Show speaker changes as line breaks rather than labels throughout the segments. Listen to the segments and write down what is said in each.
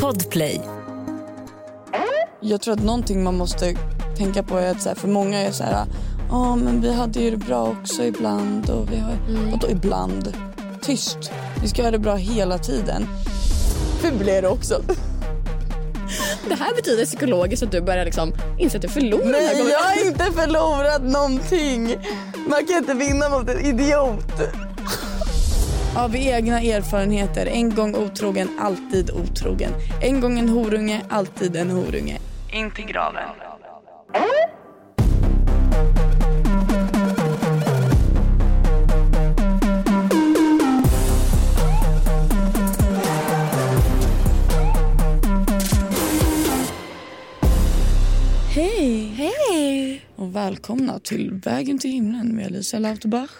Podplay.
Jag tror att någonting man måste tänka på är att så här, för många är så här, ja men vi hade ju det bra också ibland och vi har,
Mm.
vadå ibland? Tyst. Vi ska ha det bra hela tiden. Ful är det också.
Det här betyder psykologiskt att du börjar liksom inse att du förlorar
Nej jag har inte förlorat någonting. Man kan inte vinna mot en idiot. Av egna erfarenheter, en gång otrogen, alltid otrogen. En gång en horunge, alltid en horunge. In till graven. Hej!
Hej!
Och välkomna till Vägen till himlen med Alicia Lauterbach.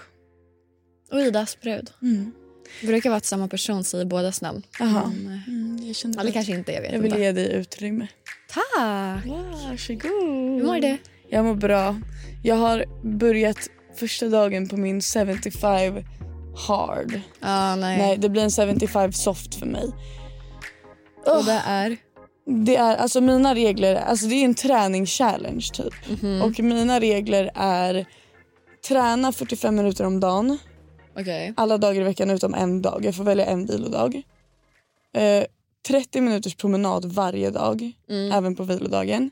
Och Ida Asprud.
Mm.
Brukar vara att samma person säger bådas namn.
Jaha.
Men, eh,
Mm, jag kände
Eller
det.
kanske inte, jag vet
Jag vill
inte.
ge dig utrymme.
Tack!
Varsågod.
Hur mår du?
Jag mår bra. Jag har börjat första dagen på min 75 hard.
Ja, nej.
Nej, det blir en 75 soft för mig.
Och det är?
Det är alltså mina regler, alltså det är en träningschallenge typ.
Mhm.
Och mina regler är träna 45 minuter om dagen.
Okej.
Alla dagar i veckan utom en dag. Jag får välja en vilodag. Eh, 30 minuters promenad varje dag,
Mm.
även på vilodagen.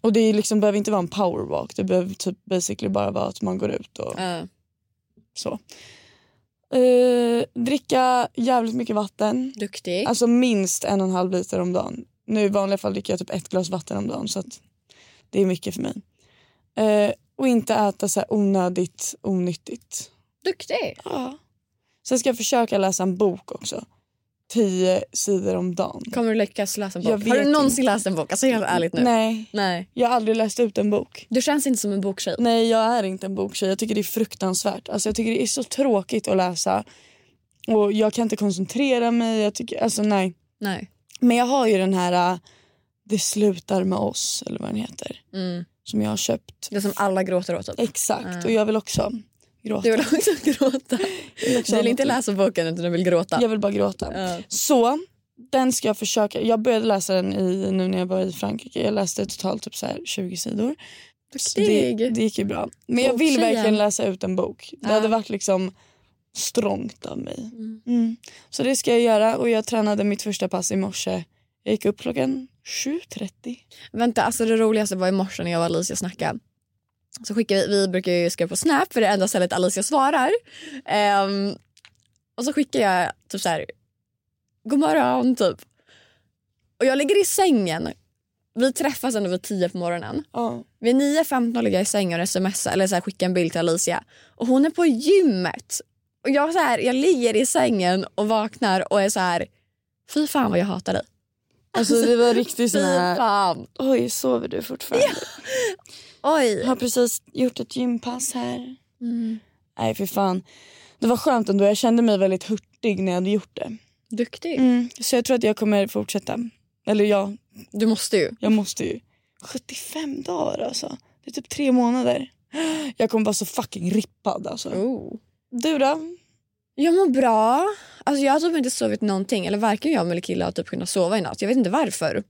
Och det är liksom, behöver inte vara en powerwalk. Det behöver typ basically bara vara att man går ut och
Ja.
så. Eh, dricka jävligt mycket vatten.
Duktig.
Alltså minst en och en halv liter om dagen. Nu i vanliga fall dricker jag typ ett glas vatten om dagen så det är mycket för mig. Eh, och inte äta så här onödigt onyttigt.
Duktig.
Ja. Sen ska jag försöka läsa en bok också. Tio sidor om dagen.
Kommer du lyckas läsa en bok? Har du någonsin läst en bok? Alltså helt ärligt nu.
Nej,
Nej.
jag har aldrig läst ut en bok.
Du känns inte som en boktjej.
Nej, jag är inte en boktjej. Jag tycker det är fruktansvärt. Alltså, jag tycker det är så tråkigt att läsa. Och jag kan inte koncentrera mig. Jag tycker, alltså nej.
Nej.
Men jag har ju den här äh, Det slutar med oss, eller vad den heter.
Mm.
Som jag har köpt.
Det som alla gråter åt. Typ.
Exakt, och jag vill också gråta.
Du vill också gråta.
Jag vill också
Du vill inte läsa boken utan du vill gråta.
Jag vill bara gråta.
Ja.
Så den ska jag försöka. Jag började läsa den i, nu när jag var i Frankrike. Jag läste totalt typ så här 20 sidor. Det, det gick ju bra. Men jag vill verkligen läsa ut en bok. Det
Ja.
hade varit liksom strångt av mig. Mm. Så det ska jag göra och jag tränade mitt första pass i morse. Jag gick upp klockan 7.30.
Vänta, alltså det roligaste var i morse när jag och Alicia snackade. Så skickar vi, vi brukar ju skriva på Snap för det är enda stället Alicia svarar. Ehm, och så skickar jag typ så här, god morgon typ. Och jag ligger i sängen. Vi träffas ändå vid 10 på morgonen.
Ja.
Vid 9.15 ligger jag i sängen och smsar eller så här, skickar en bild till Alicia. Och hon är på gymmet. Och jag, så här, jag ligger i sängen och vaknar och är så här, fy fan vad jag hatar dig.
Alltså det var riktigt sån här... Oj, sover du fortfarande?
Oj.
Jag har precis gjort ett gympass här.
Mm.
Nej för fan. Det var skönt ändå. Jag kände mig väldigt hurtig när jag hade gjort det.
Duktig.
Mm. Så jag tror att jag kommer fortsätta. Eller ja,
Du måste ju.
jag måste ju. 75 dagar alltså. Det är typ tre månader. Jag kommer vara så fucking rippad alltså.
Oh.
Du då?
Jag mår bra. Alltså jag har typ inte sovit någonting. Eller varken jag eller killar har typ kunnat sova i natt. Jag vet inte varför.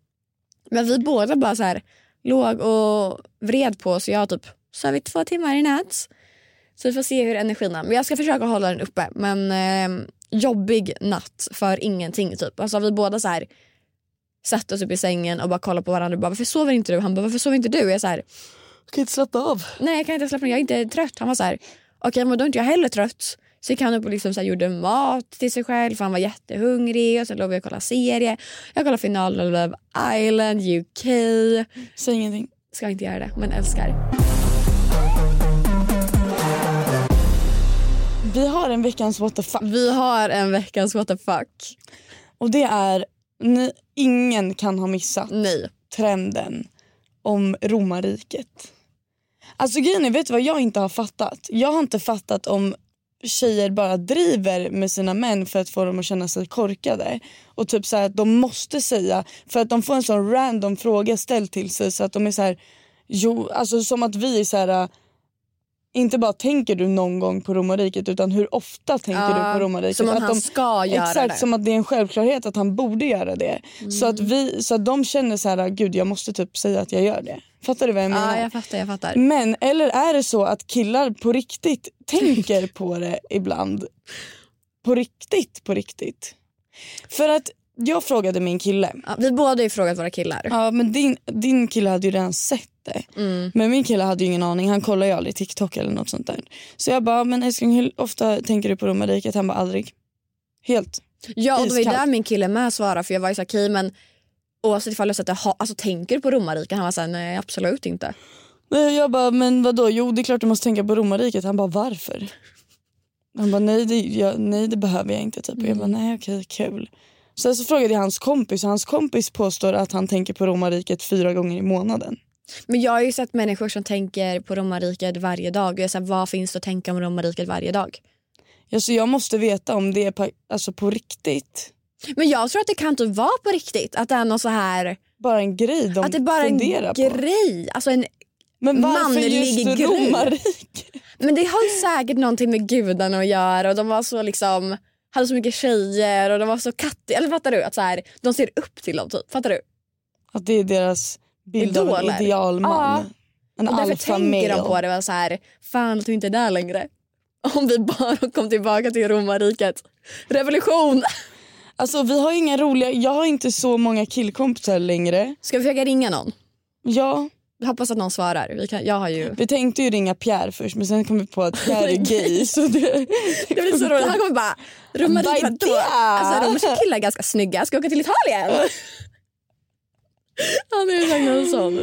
Men vi båda bara så här låg och vred på oss. Jag har typ sovit två timmar i natt. Så vi får se hur energin är. Men jag ska försöka hålla den uppe. Men eh, jobbig natt för ingenting typ. Alltså vi båda så här satt oss upp i sängen och bara kollade på varandra och bara varför sover inte du? Han bara varför sover inte du? Jag är så här
Jag kan inte slappna av.
nej jag kan inte slappna av, jag är inte trött. Han var så här, okej men då är inte jag heller trött. Så gick han upp och liksom så gjorde mat till sig själv för han var jättehungrig och så låg vi och kollade serie. Jag kollade finalen av Love Island, UK.
Säg ingenting.
Ska inte göra det men älskar.
Vi har en veckans what the fuck.
Vi har en veckans what the fuck.
Och det är, ni, ingen kan ha missat
Nej.
trenden om romarriket. Alltså grejen är, vet du vad jag inte har fattat? Jag har inte fattat om tjejer bara driver med sina män för att få dem att känna sig korkade. Och typ så här att de måste säga, för att de får en sån random fråga ställd till sig så att de är så här, jo, alltså som att vi är så här inte bara tänker du någon gång på romarriket utan hur ofta tänker
Ja,
du på romarriket.
Som om
att
han
de,
ska göra
exakt
det.
som att det är en självklarhet att han borde göra det. Så, att vi, så att de känner så här, gud jag måste typ säga att jag gör det. Fattar du vad jag menar?
Ja, jag fattar. Jag fattar.
Men eller är det så att killar på riktigt tänker på det ibland? På riktigt, på riktigt. För att jag frågade min kille.
Ja, vi båda har ju frågat våra killar.
Ja men din, din kille hade ju redan sett det.
Mm.
Men min kille hade ju ingen aning. Han kollar ju aldrig TikTok eller något sånt där. Så jag bara, men älskling hur ofta tänker du på romarriket? Han bara aldrig. Helt.
Ja, och det var ju där min kille med svarade för jag var ju så okej men oavsett ifall jag sätter ha, alltså tänker på romarriket? Han var såhär nej absolut inte.
Nej, Jag bara, men vadå? Jo det är klart du måste tänka på romarriket. Han bara, varför? Han bara, nej det, jag, nej, det behöver jag inte. Typ. Och jag bara, nej okej kul. Sen så frågade jag hans kompis och hans kompis påstår att han tänker på romarriket fyra gånger i månaden.
Men jag har ju sett människor som tänker på romarriket varje dag och jag såhär, vad finns det att tänka om romarriket varje dag?
Ja, så jag måste veta om det är på, alltså på riktigt.
Men jag tror att det kan inte vara på riktigt. Att det är någon så här,
Bara en grej de
att det är bara en
på.
grej. Alltså en,
Men varför just romarriket?
men det har säkert någonting med gudarna att göra och de var så liksom hade så mycket tjejer och de var så kattiga. Eller fattar du? Att så här, de ser upp till dem typ. Fattar du?
Att det är deras bild av
Idoler.
en idealman. En
Och därför tänker
male.
de på det var så här, fan att vi inte är där längre. Om vi bara kom tillbaka till romarriket. Revolution!
Alltså vi har inga roliga, jag har inte så många killkompisar längre.
Ska vi försöka ringa någon?
Ja,
Jag hoppas att någon svarar. Vi kan, jag har ju...
vi tänkte ju ringa Pierre först men sen kom vi på att Pierre är gay så det...
Det blir så roligt. Han kommer bara,
det?
Alltså romerska killar är ganska snygga. Ska vi åka till Italien? Han är ju något sånt.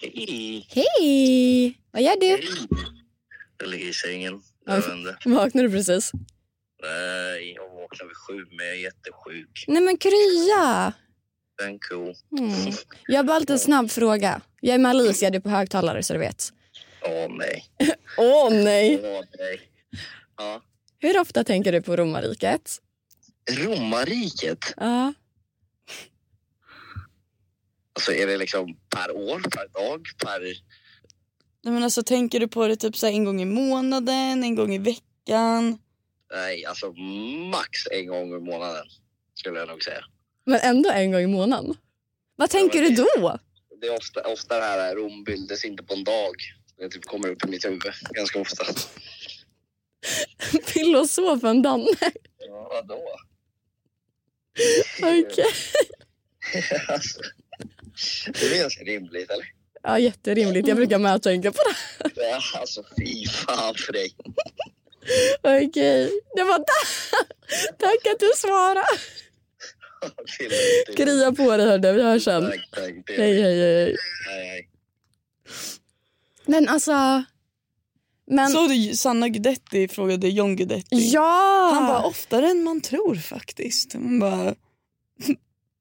Hej!
Hej! Vad gör du?
Jag ligger i sängen. Jag.
Vaknade du precis?
Nej, jag vaknade vid sju men jag är jättesjuk.
Nej men krya!
En ko.
Mm. Jag har bara lite en snabb fråga. Jag är med Alicia, du är på högtalare så du vet.
Åh nej.
Åh nej!
Åh nej. Ja.
Hur ofta tänker du på romarriket?
Romarriket?
Ja.
Alltså är det liksom per år, per dag, per...
Nej, men alltså, tänker du på det typ så här en gång i månaden, en gång i veckan?
Nej, alltså max en gång i månaden skulle jag nog säga.
Men ändå en gång i månaden. Vad tänker du
det-
då?
Det är ofta, ofta det här Rom byggdes inte på en dag. Det typ kommer upp i mitt huvud ganska ofta.
Filosofen Danne.
Ja, vadå?
Okej.
alltså, det är ganska rimligt eller?
Ja, jätterimligt. Jag brukar med att tänka på det.
Ja, alltså fy fan för dig.
Okej. Det var där. Tack att du svarade. Krya på dig hörde. Vi hörs sen.
Tack, tack.
Hej, hej, hej.
Hej, hej.
Men alltså... Men...
Såg du Sanna Guidetti frågade John Guidetti?
Ja!
Han bara oftare än man tror faktiskt. Man bara,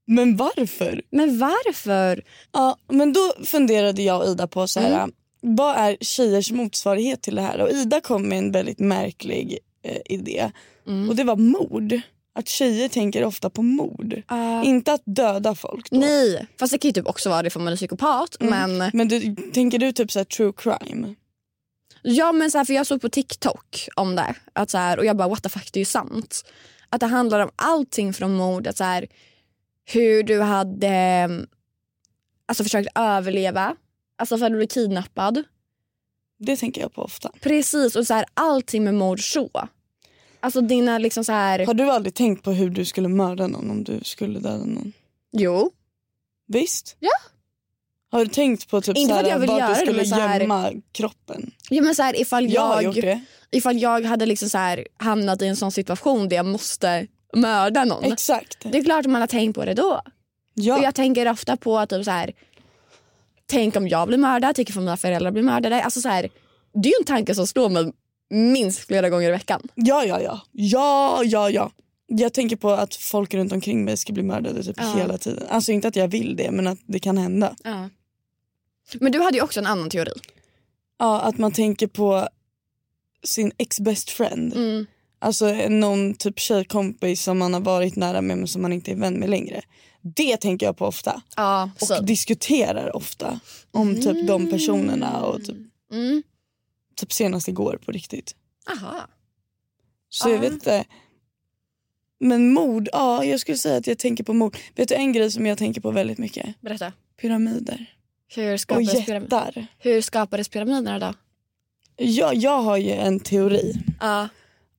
men varför?
Men varför?
Ja, men då funderade jag och Ida på så här,
Mm.
Vad är tjejers motsvarighet till det här? Och Ida kom med en väldigt märklig eh, idé.
Mm.
Och det var mord. Att tjejer tänker ofta på mord.
Ah.
Inte att döda folk då.
Nej, fast det kan ju typ också vara det för man är psykopat.
Mm.
Men
Men du, tänker du typ så här true crime?
Ja men så här, för jag såg på TikTok om det att så här, och jag bara what the fuck det är ju sant. Att det handlar om allting från mord, att så här, hur du hade mm, alltså, försökt överleva, alltså för att du blev kidnappad.
Det tänker jag på ofta.
Precis och så här, allting med mord så. Alltså dina liksom så här,
Har du aldrig tänkt på hur du skulle mörda någon om du skulle döda någon?
jo.
Visst?
Ja.
Har du tänkt på typ
Inte
så
att jag
här,
vill
vart
göra
du skulle
så här-
gömma kroppen?
Ja, men så här, ifall,
Jag har
jag,
gjort det.
ifall jag hade liksom så här, hamnat i en sån situation där jag måste mörda någon.
Exakt.
Det är klart man har tänkt på det då.
Ja.
Och jag tänker ofta på typ så här. Tänk om jag blir mördad, tänk om mina föräldrar blir mördade. Alltså så här, det är ju en tanke som slår mig minst flera gånger i veckan.
ja, ja, ja. Ja, ja, ja. Jag tänker på att folk runt omkring mig ska bli mördade typ
Ja.
hela tiden. Alltså inte att jag vill det men att det kan hända.
Men du hade ju också en annan teori.
Ja, att man tänker på sin ex-best friend.
Mm.
Alltså någon typ tjejkompis som man har varit nära med men som man inte är vän med längre. Det tänker jag på ofta.
Ja,
Och
så.
diskuterar ofta om typ de personerna och typ,
Mm.
typ senast igår på riktigt.
Aha.
Så jag
Ja.
vet inte. Men mord, ja jag skulle säga att jag tänker på mord. Vet du en grej som jag tänker på väldigt mycket?
Berätta.
Pyramider.
Hur
Och
skapades, pyram-
jättar.
hur skapades pyramiderna då?
Jag, jag har ju en teori.
Ja,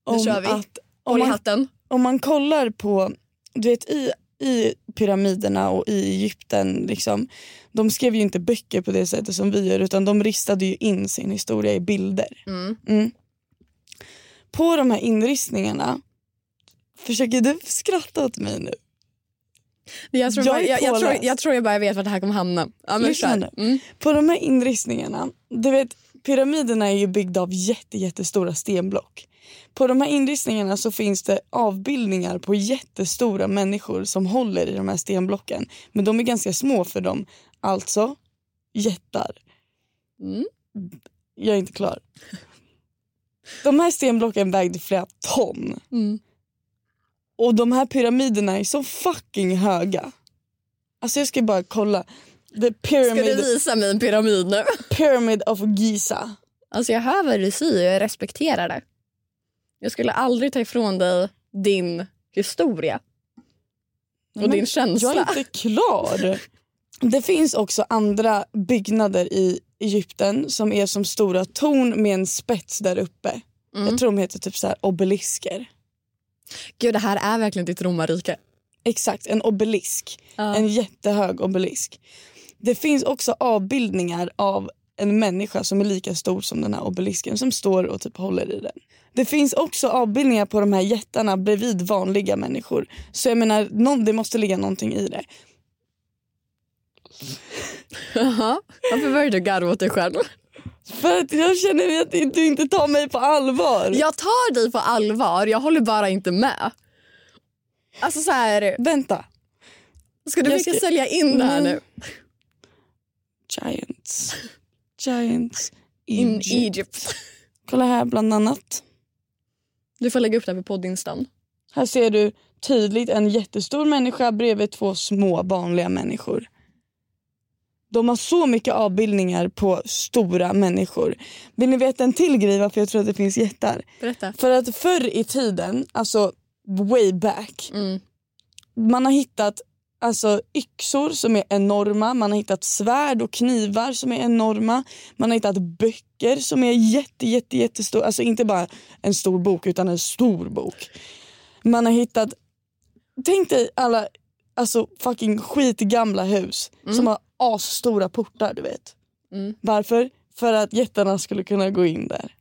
Om
kör vi.
att om man,
hatten.
om man kollar på, du vet i, i pyramiderna och i Egypten, liksom, de skrev ju inte böcker på det sättet som vi gör utan de ristade ju in sin historia i bilder.
Mm.
Mm. På de här inristningarna, försöker du skratta åt mig nu?
Jag, tror
Jag
bara, jag, jag, tror, jag tror jag bara vet vart det här kommer hamna. Ja, men
nu.
Mm.
På de här inristningarna, du vet pyramiderna är ju byggda av jätte, jättestora stenblock. På de här inristningarna så finns det avbildningar på jättestora människor som håller i de här stenblocken. Men de är ganska små för dem. Alltså jättar.
Mm.
Jag är inte klar. De här stenblocken vägde flera ton.
Mm.
Och de här pyramiderna är så fucking höga. Alltså jag ska bara kolla. The
Ska du
pyramid,
visa mig en pyramid nu?
pyramid of Giza.
Alltså jag hör vad du säger och jag respekterar det. Jag skulle aldrig ta ifrån dig din historia och
Men
din känsla.
Jag är inte klar. Det finns också andra byggnader i Egypten som är som stora torn med en spets där uppe.
Mm.
Jag tror de heter typ så här obelisker.
Gud, det här är verkligen ditt romarrike.
Exakt, en obelisk.
Ja.
En jättehög obelisk. Det finns också avbildningar av en människa som är lika stor som den här obelisken som står och typ håller i den. Det finns också avbildningar på de här jättarna bredvid vanliga människor. Så jag menar, någon, det måste ligga någonting i det.
Jaha. Varför börjar du garva åt dig själv?
För att jag känner att du inte tar mig på allvar.
Jag tar dig på allvar, jag håller bara inte med. Alltså så här,
Vänta.
ska du försöka
ska-
sälja in det här
Nej.
nu?
Giants. Giants.
In
Egypt.
Egypt.
Kolla här bland annat.
Du får lägga upp det här på poddinstan.
Här ser du tydligt en jättestor människa bredvid två små vanliga människor. De har så mycket avbildningar på stora människor. Vill ni veta en till grej varför jag tror att det finns jättar?
Berätta.
För att förr i tiden, alltså way back,
Mm.
man har hittat alltså, yxor som är enorma, man har hittat svärd och knivar som är enorma. Man har hittat böcker som är jätte, jätte, jättestora. Alltså inte bara en stor bok utan en stor bok. Man har hittat, tänk dig alla alltså, fucking skitgamla hus som har asstora portar du vet.
Mm.
Varför? För att jättarna skulle kunna gå in där.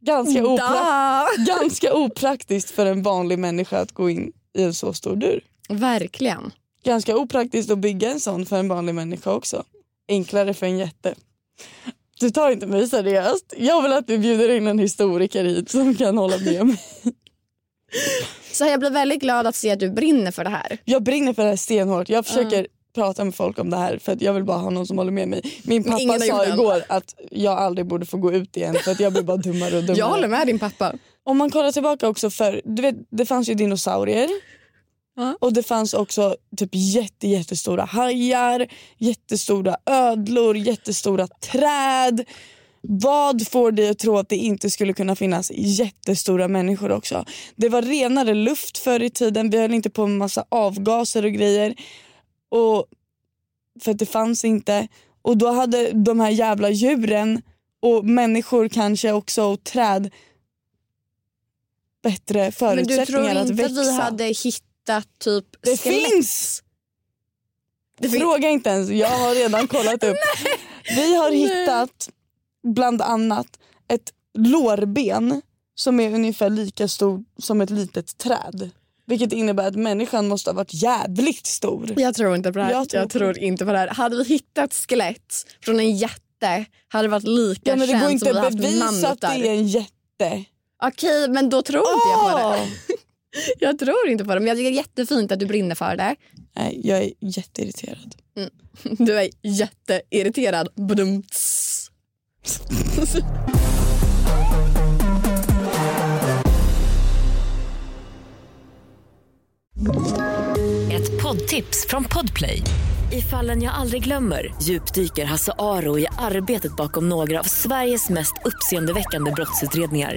Ganska, opra- ganska opraktiskt för en vanlig människa att gå in i en så stor dörr.
Verkligen.
Ganska opraktiskt att bygga en sån för en vanlig människa också. Enklare för en jätte. Du tar inte mig seriöst. Jag vill att du bjuder in en historiker hit som kan hålla med mig.
Så jag blir väldigt glad att se att du brinner för det här.
Jag brinner för det här stenhårt. Jag försöker prata med folk om det här för att jag vill bara ha någon som håller med mig. Min pappa sa igår att jag aldrig borde få gå ut igen för att jag blir bara dummare och dummare.
Jag håller med din pappa.
Om man kollar tillbaka också för du vet, det fanns ju dinosaurier. Och det fanns också typ jätte, jättestora hajar, jättestora ödlor, jättestora träd. Vad får dig att tro att det inte skulle kunna finnas jättestora människor också? Det var renare luft förr i tiden, vi höll inte på med massa avgaser och grejer. Och för att det fanns inte. Och då hade de här jävla djuren och människor kanske också och träd bättre
Men du
förutsättningar
tror
att
inte
växa.
att vi hade hittat typ
Det
skelett?
finns!
Det fin-
Fråga inte ens, jag har redan kollat upp. Vi har hittat bland annat ett lårben som är ungefär lika stort som ett litet träd. Vilket innebär att människan måste ha varit jävligt stor.
Jag tror inte på det här.
Jag
Jag
tror
tror,
på
inte på det här. Hade vi hittat skelett från en jätte hade det varit lika
Ja, men det går
känt
inte
som vi
att
haft
bevisa att det är en jätte.
Okej, men då tror inte jag på det. Jag tror inte på det, men jag tycker det är jättefint att du brinner för det.
Nej, jag är jätteirriterad. Mm.
Du är jätteirriterad. Badumts.
Ett poddtips från Podplay. I fallen jag aldrig glömmer djupdyker Hasse Aro i arbetet bakom några av Sveriges mest uppseendeväckande brottsutredningar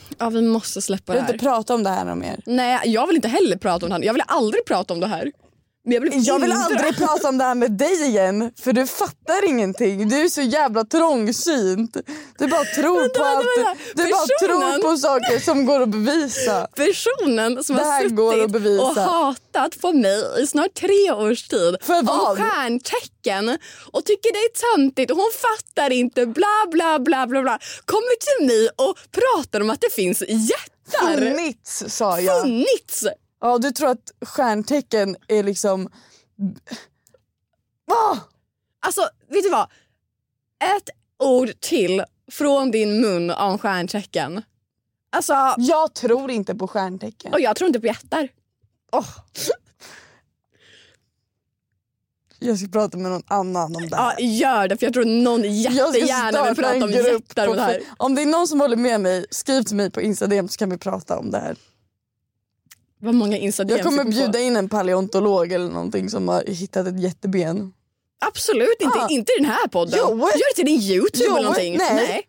Ja, vi måste släppa
Jag
det
vill
här.
inte prata om det här mer.
Nej, jag vill inte heller prata om det här. Jag vill aldrig prata om det här. Jag, vill
Jag vill aldrig prata om det här med dig igen för du fattar ingenting. Du är så jävla trångsynt. Du bara tror på
vänta,
allt.
vänta.
Du bara
Personen-
tror på saker som går att bevisa.
Personen som
Det
har suttit och hatat på mig i snart tre års tid
För vad?
om stjärntecken och tycker det är töntigt och hon fattar inte bla bla bla bla bla kommer till mig och pratar om att det finns jättar.
Funnits sa jag.
Funnits!
Ja, du tror att stjärntecken är liksom... Ah!
Alltså, vet du vad? Ett ord till från din mun om stjärntecken. Alltså,
Jag tror inte på stjärntecken.
och jag tror inte på jättar.
Åh. Jag ska prata med någon annan om det
Ja,
här.
gör det för jag tror någon jättegärna vill prata om jättar det här.
Om det är någon som håller med mig, skriv till mig på Instagram så kan vi prata om det här.
Vad många
Jag kommer bjuda in en paleontolog eller någonting som har hittat ett jätteben.
Absolut inte,
Ah.
inte i den här podden.
Jo.
Gör det till din Youtube
Jo,
eller någonting.
nej.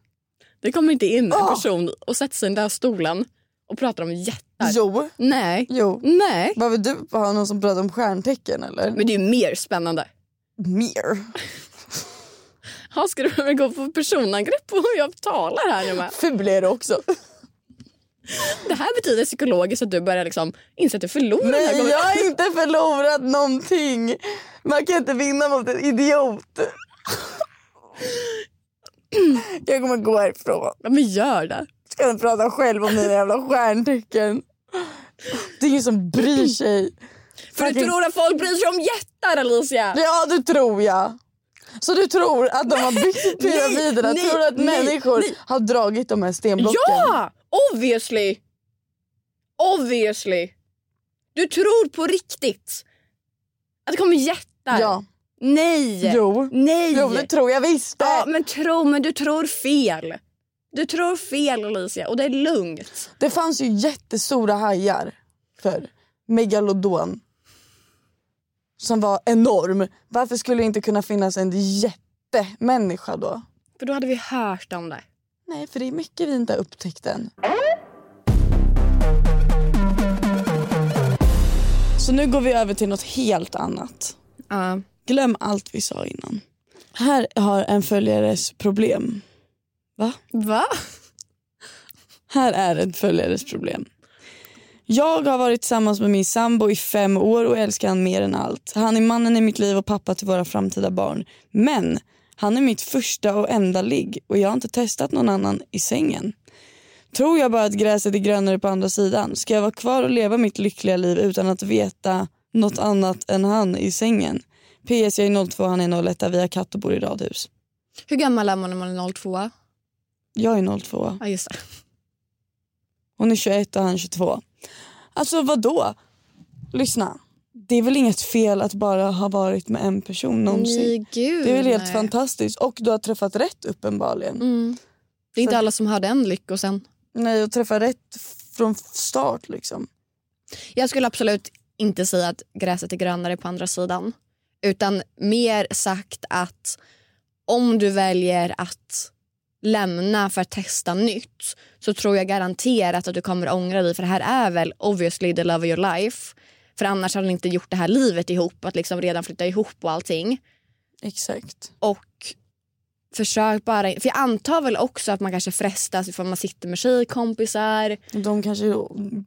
Det kommer inte in en
Ah.
person och sätter sig i den där stolen och pratar om jättar.
Jo,
Nej.
jo.
Nej.
Vill du ha någon som pratar om stjärntecken eller?
Men det är ju mer spännande.
Mer.
Ha, ska du gå på personangrepp på hur jag talar här nu med?
Ful är det också.
Det här betyder psykologiskt att du börjar liksom inse att du förlorar
Nej, jag har inte förlorat någonting. Man kan inte vinna mot en idiot. Jag kommer gå härifrån.
Ja, men gör det.
Ska inte prata själv om dina jävla stjärntecken. Det är ingen som bryr sig.
För du
Fucking-
tror att folk bryr sig om jättar Alicia.
Ja, det tror jag. Så du tror att de har byggt pyramiderna?
nej,
tror du att
nej,
människor
nej.
har dragit de här stenblocken?
Ja! Obviously! Obviously! Du tror på riktigt att det kommer jättar?
Ja.
Nej!
Jo.
Nej!
Jo, det tror jag visst.
ja, men tro, men du tror fel. Du tror fel Alicia och det är lugnt.
Det fanns ju jättestora hajar för Megalodon. Som var enorm. Varför skulle det inte kunna finnas en jättemänniska då?
För då hade vi hört om det.
Nej, för det är mycket vi inte har upptäckt än. Så nu går vi över till något helt annat.
Ja.
Glöm allt vi sa innan. Här har en följares problem. Va?
Va?
Här är en följares problem. Jag har varit tillsammans med min sambo i fem år och älskar han mer än allt. Han är mannen i mitt liv och pappa till våra framtida barn. Men han är mitt första och enda ligg och jag har inte testat någon annan i sängen. Tror jag bara att gräset är grönare på andra sidan? Ska jag vara kvar och leva mitt lyckliga liv utan att veta något annat än han i sängen? PS jag är 02, han är 01, vi har katt och bor i radhus.
Hur gammal är man när man är 02?
Jag är 02.
Ja, just det.
Hon är 21 och han 22. Alltså vad då? Lyssna. Det är väl inget fel att bara ha varit med en person någonsin.
Nej, gud,
det är väl helt
nej.
fantastiskt. Och du har träffat rätt uppenbarligen.
Mm. Det är inte
Så-
alla som har den lyckosen.
Nej, och träffa rätt från start liksom.
Jag skulle absolut inte säga att gräset är grönare på andra sidan. Utan mer sagt att om du väljer att lämna för att testa nytt så tror jag garanterat att du kommer ångra dig för det här är väl obviously the love of your life. För annars hade ni inte gjort det här livet ihop, att liksom redan flytta ihop och allting.
Exakt.
Och försök bara, för jag antar väl också att man kanske frestas ifall man sitter med tjejkompisar
De kanske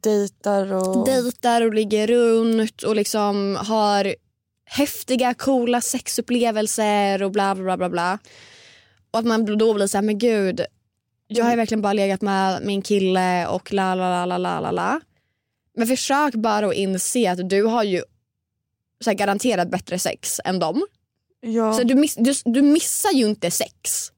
dejtar och...
dejtar och ligger runt och liksom har häftiga coola sexupplevelser och bla bla bla bla. Och att man då blir så här, men gud, jag har verkligen bara legat med min kille och la la la la la la. Men försök bara att inse att du har ju så här, garanterat bättre sex än dem.
Ja.
Så du, miss, du, du missar ju inte sex.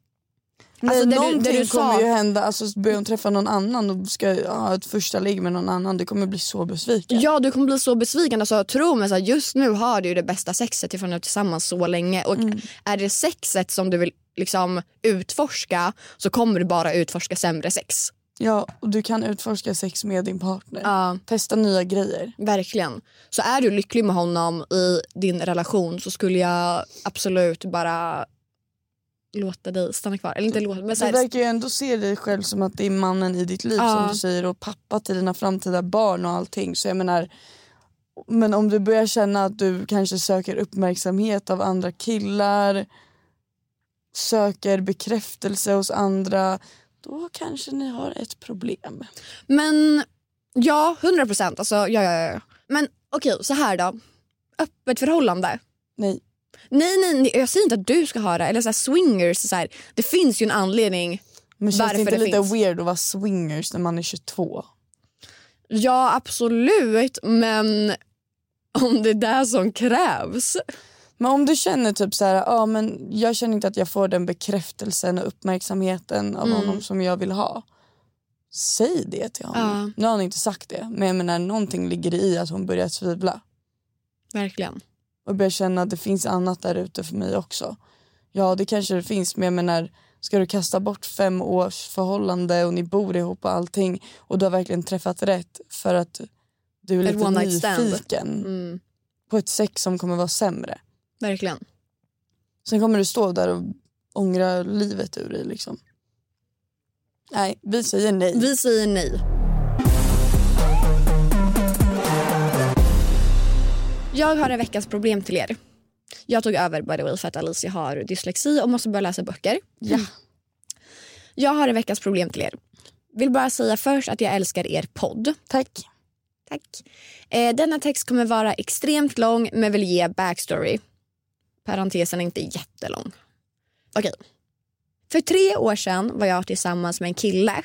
Nej,
alltså, du-
någonting
det du
kommer
sa-
ju hända. Alltså, börjar hon träffa någon annan och ska ha ett första ligg med någon annan. Det kommer bli så besviken.
Ja du kommer bli så besviken. Alltså, tro mig, så här, just nu har du ju det bästa sexet ifrån att tillsammans så länge. Och
Mm.
är det sexet som du vill liksom, utforska så kommer du bara utforska sämre sex.
Ja, och du kan utforska sex med din partner.
Ja.
Testa nya grejer.
Verkligen. Så är du lycklig med honom i din relation så skulle jag absolut bara låta dig stanna kvar. Eller inte låta, men så
Du verkar ju ändå se dig själv som att det är mannen i ditt liv
Ja.
som du säger och pappa till dina framtida barn och allting. Så jag menar, men om du börjar känna att du kanske söker uppmärksamhet av andra killar, söker bekräftelse hos andra, då kanske ni har ett problem.
Men ja, 100 procent. Alltså, ja, ja, ja. Men okej, så här då. Öppet förhållande.
Nej.
Nej, nej, nej, jag säger inte att du ska ha det. Eller så här, swingers. Så här. Det finns ju en anledning.
Men känns
Varför
det inte
det
lite
finns.
weird att vara swingers när man är 22?
Ja, absolut. Men om det är det som krävs.
Men om du känner typ så här, ja men jag känner inte att jag får den bekräftelsen och uppmärksamheten av
Mm.
honom som jag vill ha. Säg det till honom. Nu har han inte sagt det, men jag menar någonting ligger i att hon börjar tvivla
Verkligen.
och börjar känna att det finns annat där ute för mig också. Ja det kanske det finns men jag menar ska du kasta bort fem års förhållande och ni bor ihop och allting och du har verkligen träffat rätt för att du är lite nyfiken
Mm,
på ett sex som kommer vara sämre.
Verkligen.
Sen kommer du stå där och ångra livet ur dig liksom. Nej, vi säger nej.
Vi säger nej. Jag har en veckans problem till er. Jag tog över by the way för att Alicia har dyslexi och måste börja läsa böcker.
Ja.
Jag har en veckans problem till er. Vill bara säga först att jag älskar er podd.
Tack.
Tack. Eh, denna text kommer vara extremt lång men vill ge backstory. Parentesen är inte jättelång. Okej. För tre år sedan var jag tillsammans med en kille.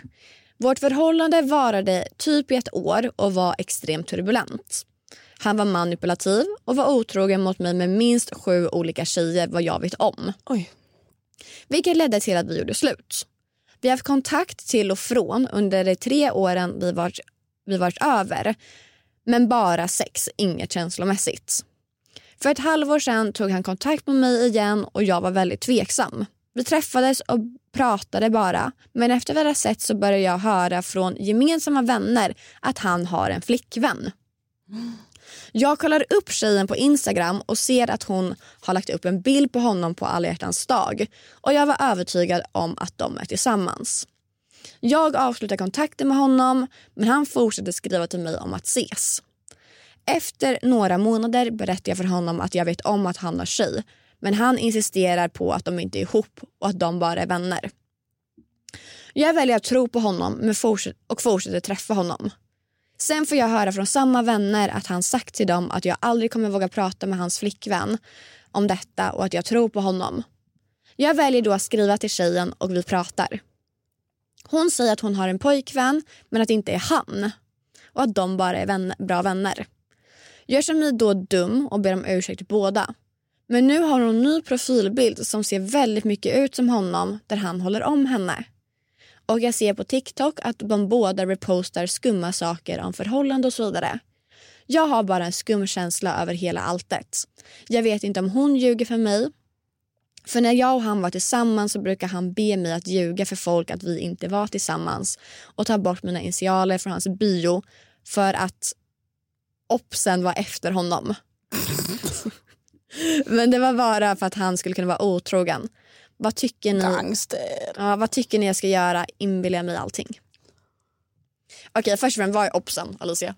Vårt förhållande varade typ i ett år och var extremt turbulent. Han var manipulativ och var otrogen mot mig med minst sju olika tjejer vad jag vet om.
Oj.
Vilket ledde till att vi gjorde slut. Vi har haft kontakt till och från under de tre åren vi varit, vi varit över. Men bara sex, inget känslomässigt. För ett halvår sedan tog han kontakt med mig igen och jag var väldigt tveksam. Vi träffades och pratade bara men efter vi hade sett så började jag höra från gemensamma vänner att han har en flickvän. Jag kollar upp tjejen på Instagram och ser att hon har lagt upp en bild på honom på alla hjärtans dag och jag var övertygad om att de är tillsammans. Jag avslutar kontakten med honom men han fortsätter skriva till mig om att ses. Efter några månader berättar jag för honom att jag vet om att han har tjej men han insisterar på att de inte är ihop och att de bara är vänner. Jag väljer att tro på honom och fortsätter träffa honom. Sen får jag höra från samma vänner att han sagt till dem att jag aldrig kommer våga prata med hans flickvän om detta och att jag tror på honom. Jag väljer då att skriva till tjejen och vi pratar. Hon säger att hon har en pojkvän men att det inte är han och att de bara är vän- bra vänner gör känner då dum och ber om ursäkt till båda. Men nu har hon en ny profilbild som ser väldigt mycket ut som honom där han håller om henne. Och jag ser på TikTok att de båda repostar skumma saker om förhållande och så vidare. Jag har bara en skum känsla över hela alltet. Jag vet inte om hon ljuger för mig. För när jag och han var tillsammans så brukar han be mig att ljuga för folk att vi inte var tillsammans och ta bort mina initialer från hans bio för att Opsen var efter honom. Men det var bara för att han skulle kunna vara otrogen. Vad tycker ni?
Gangster.
Ja, vad tycker ni jag ska göra? Inbilla mig allting. Okej, först och främst, vad är Opsen, Alicia?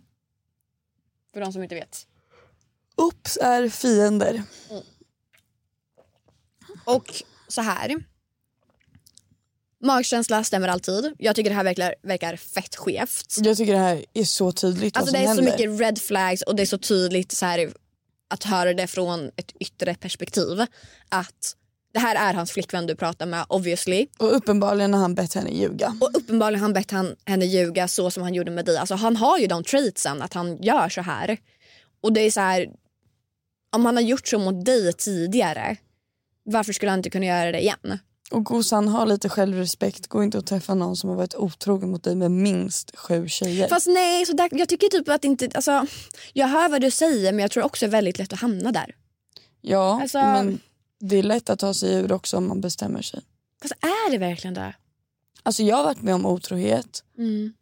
För de som inte vet.
Oops är fiender.
Och så här. Magkänsla stämmer alltid. Jag tycker det här verkar, verkar fett skevt.
Jag tycker det här är så tydligt
Alltså
vad
det
som
är så
händer.
mycket red flags och det är så tydligt så här, att höra det från ett yttre perspektiv. Att det här är hans flickvän du pratar med obviously.
Och uppenbarligen har han bett henne ljuga.
Och uppenbarligen har han bett han, henne ljuga så som han gjorde med dig. Alltså han har ju de traitsen att han gör så här. Och det är så här, om han har gjort så mot dig tidigare varför skulle han inte kunna göra det igen?
Och Gosan, ha lite självrespekt. Gå inte och träffa någon som har varit otrogen mot dig med minst sju tjejer.
Fast nej, så där, jag tycker typ att inte... Alltså, jag hör vad du säger men jag tror också det är väldigt lätt att hamna där.
ja,
alltså-
men det är lätt att ta sig ur också om man bestämmer sig.
Fast är det verkligen det?
Alltså jag har varit med om otrohet
Mm.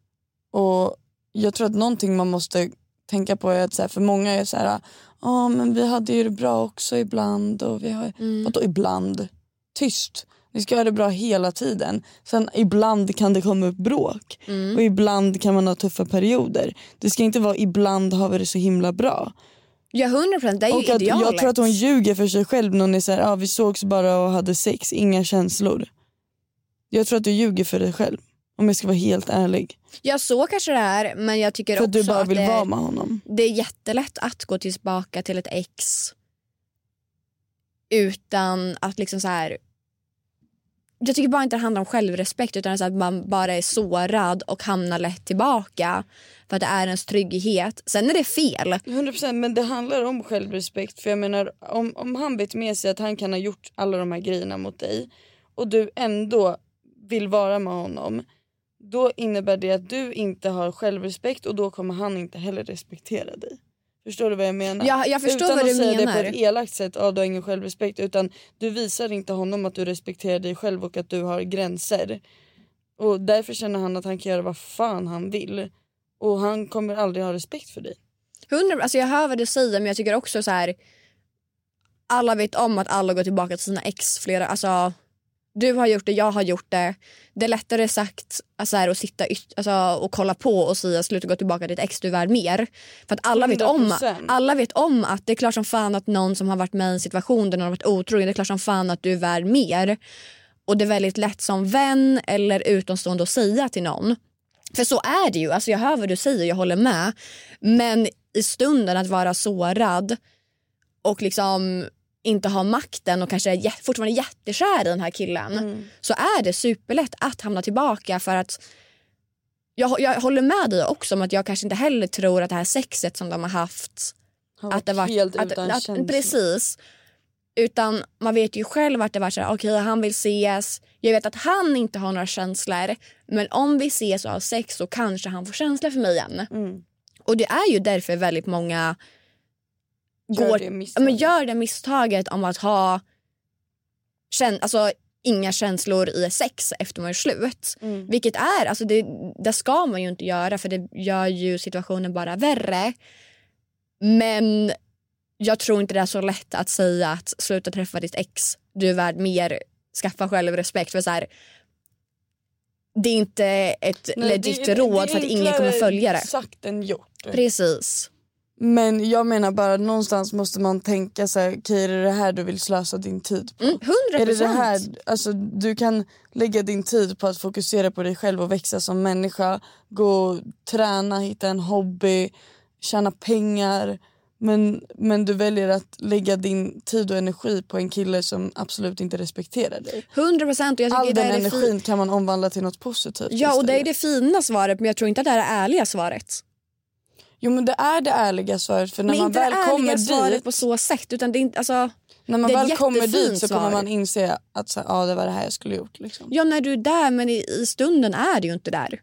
och jag tror att någonting man måste tänka på är att så här, för många är så här, ja men vi hade ju det bra också ibland och vi har,
Mm.
vadå ibland? Tyst. Vi ska ha det bra hela tiden. Sen ibland kan det komma upp bråk
Mm.
och ibland kan man ha tuffa perioder. Det ska inte vara ibland har vi det så himla bra.
Ja, 100 procent. Det är ju
Och att
idealet.
jag tror att hon ljuger för sig själv när hon är så här, ah, vi sågs bara och hade sex, inga känslor. Jag tror att du ljuger för dig själv. Om jag ska vara helt ärlig.
Ja, så kanske det är. Men jag tycker
För att
också
du bara
att
vill
det,
vara med honom.
det är jättelätt att gå tillbaka till ett ex utan att liksom så här... Jag tycker bara inte det handlar om självrespekt utan att man bara är sårad och hamnar lätt tillbaka för att det är ens trygghet. Sen är det fel.
100% men det handlar om självrespekt. För jag menar om, om han vet med sig att han kan ha gjort alla de här grejerna mot dig och du ändå vill vara med honom. Då innebär det att du inte har självrespekt och då kommer han inte heller respektera dig. Förstår du vad jag menar?
Jag, jag förstår
utan
vad
att
du
säga det
menar.
på ett elakt sätt, ja, du har ingen självrespekt utan du visar inte honom att du respekterar dig själv och att du har gränser. Och därför känner han att han kan göra vad fan han vill. Och han kommer aldrig ha respekt för dig.
100, alltså jag hör vad du säger men jag tycker också så här. Alla vet om att alla går tillbaka till sina ex. Flera, alltså, du har gjort det, jag har gjort det. Det är lättare sagt alltså här, att sitta alltså, och kolla på och säga sluta gå tillbaka till ditt ex, du är värd mer. För att alla vet, om,
100%.
alla vet om att det är klart som fan att någon som har varit med i en situation där någon har varit otrogen, det är klart som fan att du är värd mer. Och det är väldigt lätt som vän eller utomstående att säga till någon. För så är det ju. Alltså jag hör vad du säger, jag håller med. Men i stunden att vara sårad och liksom inte ha makten och kanske är fortfarande jättekär i den här killen så är det superlätt att hamna tillbaka för att jag, jag håller med dig också om att jag kanske inte heller tror att det här sexet som de har haft
Han
att det
var
var
helt
att,
utan
att,
känslor.
Precis. Utan man vet ju själv att det var så här, okej han vill ses. Jag vet att han inte har några känslor. Men om vi ses och har sex så kanske han får känslor för mig igen.
Mm.
Och det är ju därför väldigt många går,
det misstaget.
men gör det misstaget om att ha kän, alltså, inga känslor i sex efter man är slut.
Mm.
Vilket är, alltså det, det ska man ju inte göra för det gör ju situationen bara värre. Men jag tror inte det är så lätt att säga att sluta träffa ditt ex, du är värd mer, skaffa självrespekt. För så här, det är inte ett
Nej,
legit
det
råd
det
för att ingen kommer följa det.
sagt än gjort.
Precis.
Men jag menar bara någonstans måste man tänka så här, okej är det det här du vill slösa din tid på?
Mm, 100
Är det det här, alltså, du kan lägga din tid på att fokusera på dig själv och växa som människa. Gå och träna, hitta en hobby, tjäna pengar. Men, men du väljer att lägga din tid och energi på en kille som absolut inte respekterar dig.
100 procent.
All den energin kan man omvandla till något positivt
Ja och det är
istället.
det fina svaret men jag tror inte att det är det ärliga svaret.
Jo men det är det ärliga svaret för när
men
man
inte
väl
det ärliga svaret
dit
på så sätt utan det är inte, alltså,
När man väl kommer dit så kommer man inse att så, här, ja, det var det här jag skulle gjort. Liksom.
ja när du är där men i, i stunden är du ju inte där.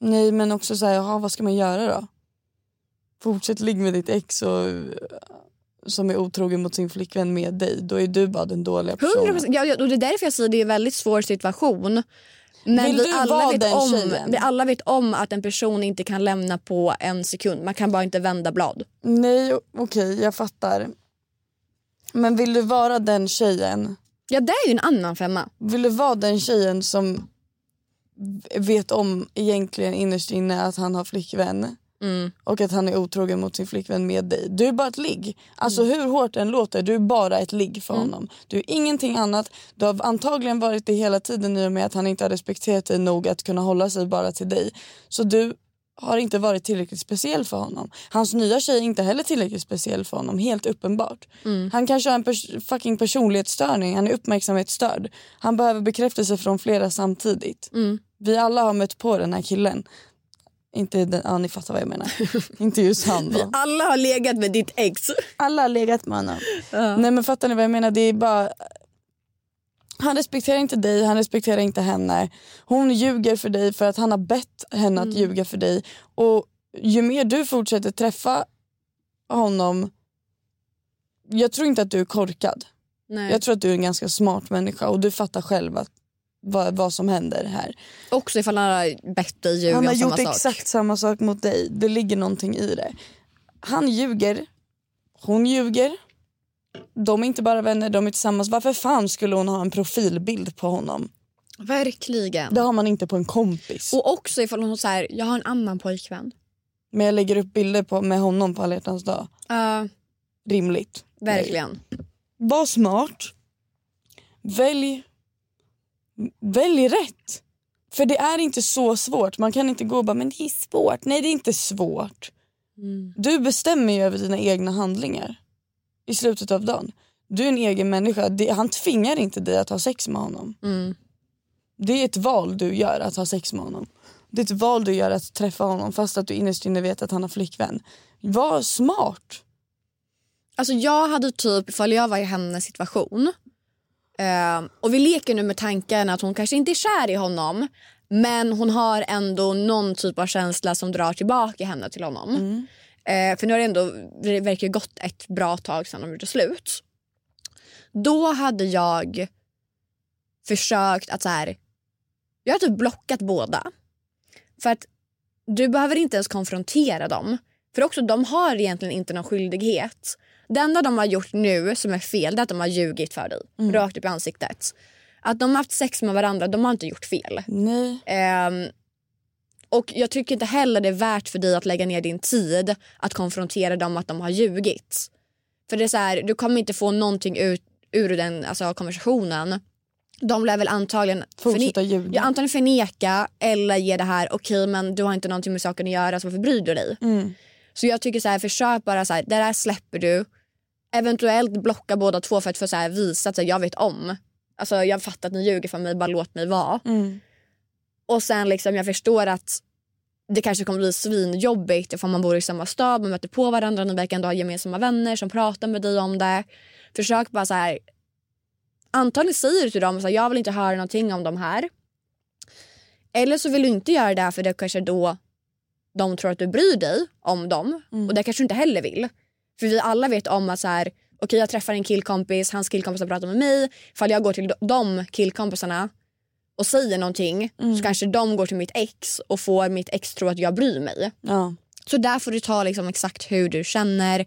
Nej men också så här, jaha, vad ska man göra då? Fortsätt ligga med ditt ex och, som är otrogen mot sin flickvän med dig. Då är du bara den dåliga
100
personen.
ja, ja, och det är därför jag säger att det är en väldigt svår situation. Men
Vill
vi
du
alla,
vara
vet
den
om,
tjejen?
vi alla vet om att en person inte kan lämna på en sekund. Man kan bara inte vända blad.
Nej okej jag fattar. Men vill du vara den tjejen?
Ja det är ju en annan femma.
Vill du vara den tjejen som vet om egentligen innerst inne att han har flickvän?
Mm.
och att han är otrogen mot sin flickvän med dig. Du är bara ett ligg. Alltså hur hårt det än låter, du är bara ett ligg för honom. Du är ingenting annat. Du har antagligen varit det hela tiden i och med att han inte har respekterat dig nog att kunna hålla sig bara till dig. Så du har inte varit tillräckligt speciell för honom. Hans nya tjej är inte heller tillräckligt speciell för honom, helt uppenbart. Han kanske har en pers- fucking personlighetsstörning, han är uppmärksamhetsstörd. Han behöver bekräftelse från flera samtidigt. Vi alla har mött på den här killen. Inte den, ja ni fattar vad jag menar. inte just han då.
Alla har legat med ditt ex.
Alla har legat med honom. Nej men fattar ni vad jag menar? Det är bara Han respekterar inte dig, han respekterar inte henne. Hon ljuger för dig för att han har bett henne att ljuga för dig. Och ju mer du fortsätter träffa honom... Jag tror inte att du är korkad.
Nej.
Jag tror att du är en ganska smart människa och du fattar själv att, vad, vad som händer här.
Också ifall han har bett dig ljuga
Han har gjort
sak.
exakt samma sak mot dig. Det ligger någonting i det. Han ljuger. Hon ljuger. De är inte bara vänner, de är tillsammans. Varför fan skulle hon ha en profilbild på honom?
Verkligen.
Det har man inte på en kompis.
Och också ifall hon säger jag har en annan pojkvän.
Men jag lägger upp bilder på, med honom på alla hjärtans dag.
Ja,
Rimligt.
verkligen.
Var smart. Välj, välj rätt. För det är inte så svårt. Man kan inte gå och bara, men det är svårt. Nej, det är inte svårt.
Mm.
Du bestämmer ju över dina egna handlingar i slutet av dagen. Du är en egen människa. Han tvingar inte dig att ha sex med honom.
Mm.
Det är ett val du gör att ha sex med honom. Det är ett val du gör att träffa honom fast att du innerst inne vet att han har flickvän. Var smart.
Alltså jag hade typ, ifall jag var i hennes situation eh, och vi leker nu med tanken att hon kanske inte är kär i honom men hon har ändå någon typ av känsla som drar tillbaka henne till honom. Eh, för nu har det ändå det verkar gått ett bra tag sedan de gjorde slut. Då hade jag försökt att så här, jag har typ blockat båda. För att du behöver inte ens konfrontera dem. För också de har egentligen inte någon skyldighet. Det enda de har gjort nu som är fel det är att de har ljugit för dig. Rakt upp i ansiktet. Att de har haft sex med varandra, de har inte gjort fel.
Nej.
Ehm, och jag tycker inte heller det är värt för dig att lägga ner din tid att konfrontera dem att de har ljugit. För det är så här, du kommer inte få någonting ut, ur den alltså, konversationen. De lär väl antagligen
Fortsätta ljuga.
ja, antagligen förneka eller ge det här okej men du har inte någonting med saken att göra så varför bryr du dig?
Mm.
Så jag tycker så här, försök bara så här, det där släpper du. Eventuellt blocka båda två för att få så här, visa att så här, jag vet om. Alltså jag fattar att ni ljuger för mig, bara låt mig vara.
Mm.
Och sen liksom jag förstår att det kanske kommer bli svinjobbigt ifall man bor i samma stad, man möter på varandra, ni verkar ändå ha gemensamma vänner som pratar med dig om det. Försök bara så här. Antagligen säger du till dem här, jag vill inte höra någonting om de här. Eller så vill du inte göra det för det kanske då de tror att du bryr dig om dem och det kanske du inte heller vill. För vi alla vet om att så här, okej jag träffar en killkompis, hans killkompisar pratar med mig. Ifall jag går till de killkompisarna och säger någonting så kanske de går till mitt ex och får mitt ex tro att jag bryr mig.
Ja.
Så där får du ta liksom exakt hur du känner,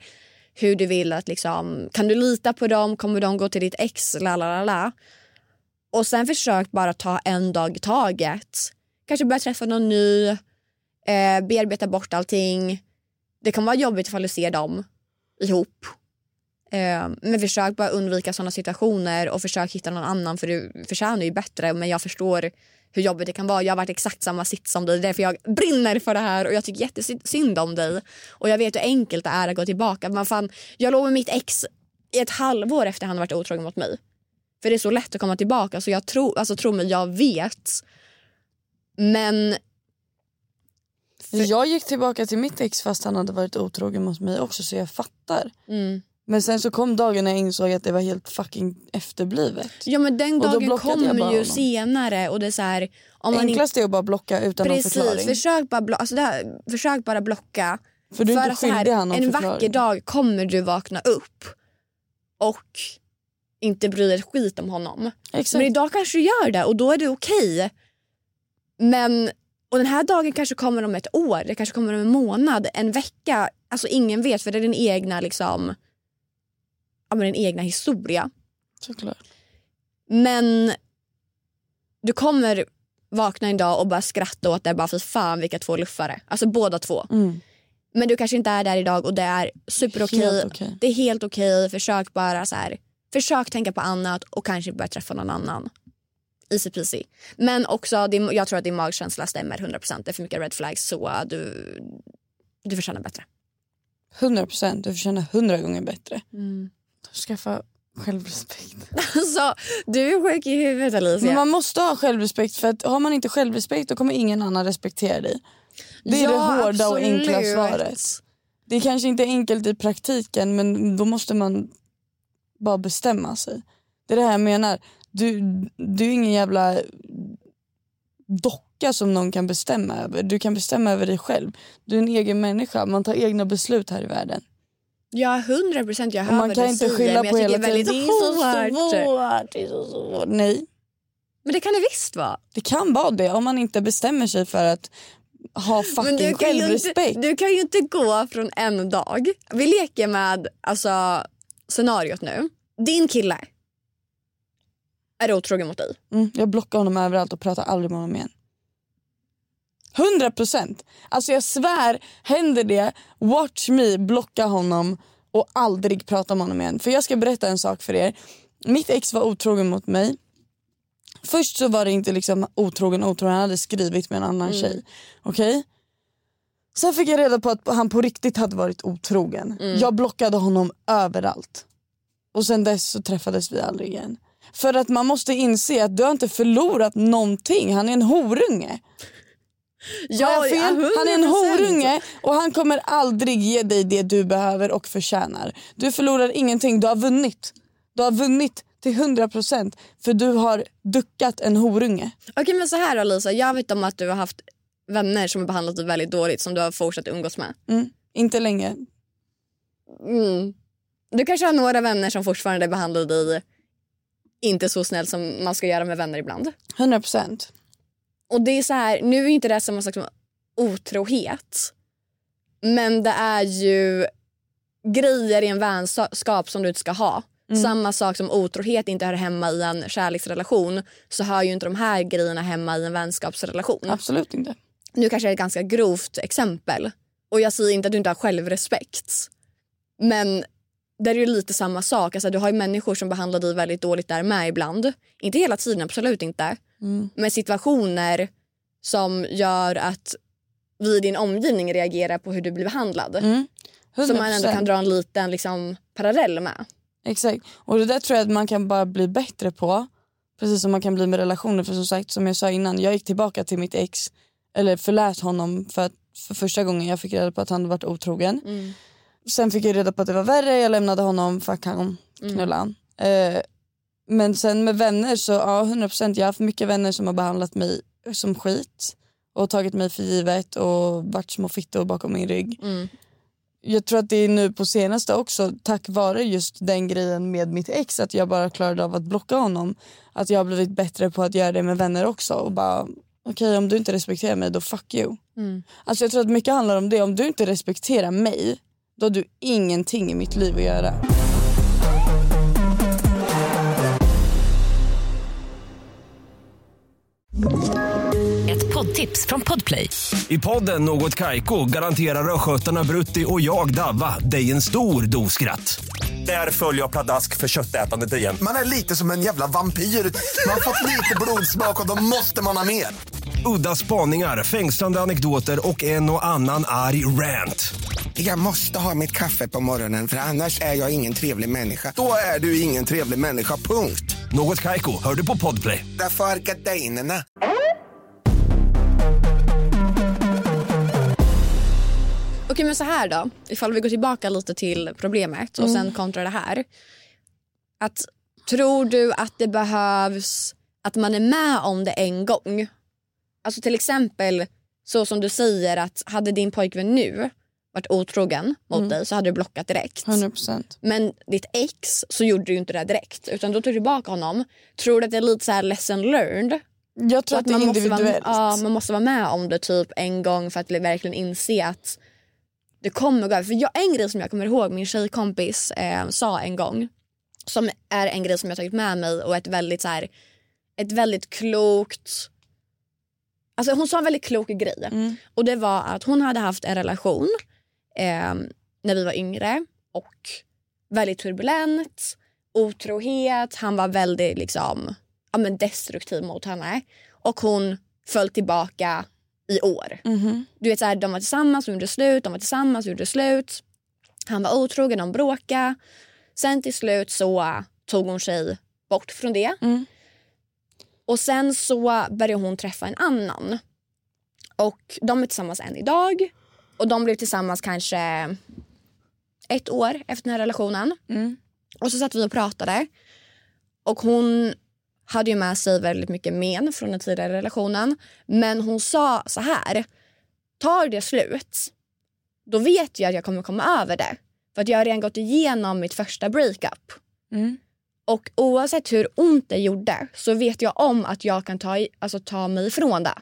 hur du vill att liksom, kan du lita på dem, kommer de gå till ditt ex, la la la la. Och sen försök bara ta en dag i taget. Kanske börja träffa någon ny, eh, bearbeta bort allting. Det kan vara jobbigt ifall du ser dem ihop. Eh, men försök bara undvika sådana situationer och försök hitta någon annan för du förtjänar ju bättre. Men jag förstår hur jobbigt det kan vara. Jag har varit exakt samma sitt som dig. Därför jag brinner för det här och jag tycker jättesynd om dig. Och jag vet hur enkelt det är att gå tillbaka. Men fan, jag låg med mitt ex i ett halvår efter han varit otrogen mot mig. För det är så lätt att komma tillbaka. Så jag tror, alltså tro mig, jag vet. Men
jag gick tillbaka till mitt ex fast han hade varit otrogen mot mig också så jag fattar.
mm.
Men sen så kom dagen när jag insåg att det var helt fucking efterblivet.
Ja men den dagen kommer ju senare och det är så här, om man
Enklast är att bara blocka utan någon
Precis,
förklaring.
försök bara, blo- alltså här, försök bara blocka.
För du är inte skyldig han någon
En
förklaring.
vacker dag kommer du vakna upp och inte bry dig ett skit om honom.
Exakt.
Men idag kanske du gör det och då är det okej. Men och den här dagen kanske kommer om ett år, det kanske kommer om en månad, en vecka. Alltså ingen vet för det är din egna liksom, ja, men din egna historia.
Såklart.
Men du kommer vakna en dag och bara skratta åt det bara för fan vilka två luffare. Alltså båda två.
Mm.
Men du kanske inte är där idag och det är superokej.
Okej.
Det är helt okej. Försök bara så här. Försök tänka på annat och kanske börja träffa någon annan. Easy peasy. Men också, din, jag tror att din magkänsla stämmer 100%. Det är för mycket red flags så uh, du, du förtjänar bättre.
100 procent. Du förtjänar hundra gånger bättre.
Mm.
Skaffa självrespekt.
Alltså, du är sjuk i huvudet Alicia.
Men man måste ha självrespekt för att har man inte självrespekt då kommer ingen annan respektera dig. Det är
Ja,
det hårda och enkla
absolut.
svaret. Det kanske inte är enkelt i praktiken men då måste man bara bestämma sig. Det är det här jag menar. Du, du är ingen jävla docka som någon kan bestämma över. Du kan bestämma över dig själv. Du är en egen människa. Man tar egna beslut här i världen.
Ja, hundra procent. Jag hör
man kan inte skylla på hela tiden.
det är
så svårt. Nej,
Men det kan det visst vara.
det kan vara det om man inte bestämmer sig för att ha fucking
du
självrespekt.
inte, du kan ju inte gå från en dag. Vi leker med alltså, scenariot nu. Din kille är otrogen mot dig.
Mm, jag blockar honom överallt och pratar aldrig med honom igen. 100 procent. Alltså jag svär, händer det, watch me blocka honom och aldrig prata med honom igen. För jag ska berätta en sak för er. Mitt ex var otrogen mot mig. Först så var det inte liksom otrogen otrogen, han hade skrivit med en annan tjej. Okej? Sen fick jag reda på att han på riktigt hade varit otrogen. Jag blockade honom överallt. Och sen dess så träffades vi aldrig igen. För att man måste inse att du har inte förlorat någonting. Han är en horunge. Jag fel? han är en
100%.
horunge och han kommer aldrig ge dig det du behöver och förtjänar. Du förlorar ingenting, du har vunnit. Du har vunnit till 100% för du har duckat en horunge.
Okej men så här då Lisa, jag vet om att du har haft vänner som har behandlat dig väldigt dåligt som du har fortsatt umgås med.
Mm. Inte länge.
Mm. Du kanske har några vänner som fortfarande behandlar dig inte så snällt som man ska göra med vänner ibland.
100%.
Och det är så här, nu är inte det samma sak som otrohet. Men det är ju grejer i en vänskap som du inte ska ha. Samma sak som otrohet inte hör hemma i en kärleksrelation så hör ju inte de här grejerna hemma i en vänskapsrelation.
Absolut inte.
Nu kanske det är ett ganska grovt exempel. Och jag säger inte att du inte har självrespekt. Men det är ju lite samma sak. Alltså, du har människor som behandlar dig väldigt dåligt där med ibland. Inte hela tiden, absolut inte. Men situationer som gör att vi i din omgivning reagerar på hur du blir behandlad.
Mm. 100%.
Som man ändå kan dra en liten liksom, parallell med.
Exakt. Och det där tror jag att man kan bara bli bättre på. Precis som man kan bli med relationer. För som sagt, som jag sa innan, jag gick tillbaka till mitt ex. Eller förlät honom för, att, för första gången jag fick reda på att han varit otrogen. Sen fick jag reda på att det var värre, jag lämnade honom, fuck honom, knulla han. Eh, men sen med vänner så, ja 100% jag har haft mycket vänner som har behandlat mig som skit. Och tagit mig för givet och varit små fittor bakom min rygg. Jag tror att det är nu på senaste också tack vare just den grejen med mitt ex att jag bara klarade av att blocka honom. Att jag har blivit bättre på att göra det med vänner också och bara okej om du inte respekterar mig då fuck you. Alltså jag tror att mycket handlar om det. Om du inte respekterar mig då har du ingenting i mitt liv att göra.
Ett poddtips från Podplay.
I podden Något Kaiko garanterar östgötarna Brutti och jag, Davva, dig en stor dos skratt. Där följer jag pladask för köttätandet igen.
Man är lite som en jävla vampyr. Man har fått lite blodsmak och då måste man ha mer.
Udda spaningar, fängslande anekdoter och en och annan arg rant.
Jag måste ha mitt kaffe på morgonen för annars är jag ingen trevlig människa. Då är du ingen trevlig människa, punkt.
Något Kaiko, hör du på Podplay.
Därför är gardinerna.
Okej men så här då, ifall vi går tillbaka lite till problemet och sen kontra det här. Att Tror du att det behövs att man är med om det en gång? Alltså till exempel så som du säger att hade din pojkvän nu varit otrogen mot dig så hade du blockat direkt.
100%.
Men ditt ex så gjorde du inte det direkt utan då tog du tillbaka honom. Tror du att det är lite så här lesson learned?
Jag tror
Så
att, det är
man måste,
individuellt.
vara, ja, man måste vara med om det typ en gång för att verkligen inse att det kommer gå över. För jag, en grej som jag kommer ihåg min tjejkompis eh, sa en gång som är en grej som jag tagit med mig och ett väldigt så här, ett väldigt klokt Alltså hon sa en väldigt klok grej.
Mm.
Och det var att hon hade haft en relation eh, när vi var yngre och väldigt turbulent, otrohet, han var väldigt liksom, ja, men destruktiv mot henne. Och hon föll tillbaka i år.
Mhm.
Du vet så här, de var tillsammans, de gjorde slut, de var tillsammans, de gjorde slut. Han var otrogen, de bråkade. Sen till slut så tog hon sig bort från det.
Mm.
Och sen så började hon träffa en annan. Och de är tillsammans än idag. Och de blev tillsammans kanske ett år efter den här relationen.
Mm.
Och så satt vi och pratade. Och hon hade ju med sig väldigt mycket men från den tidigare relationen. Men hon sa så här. Tar det slut, då vet jag att jag kommer komma över det. För att jag har redan gått igenom mitt första breakup.
Mm.
Och oavsett hur ont det gjorde så vet jag om att jag kan ta, i, alltså, ta mig ifrån det.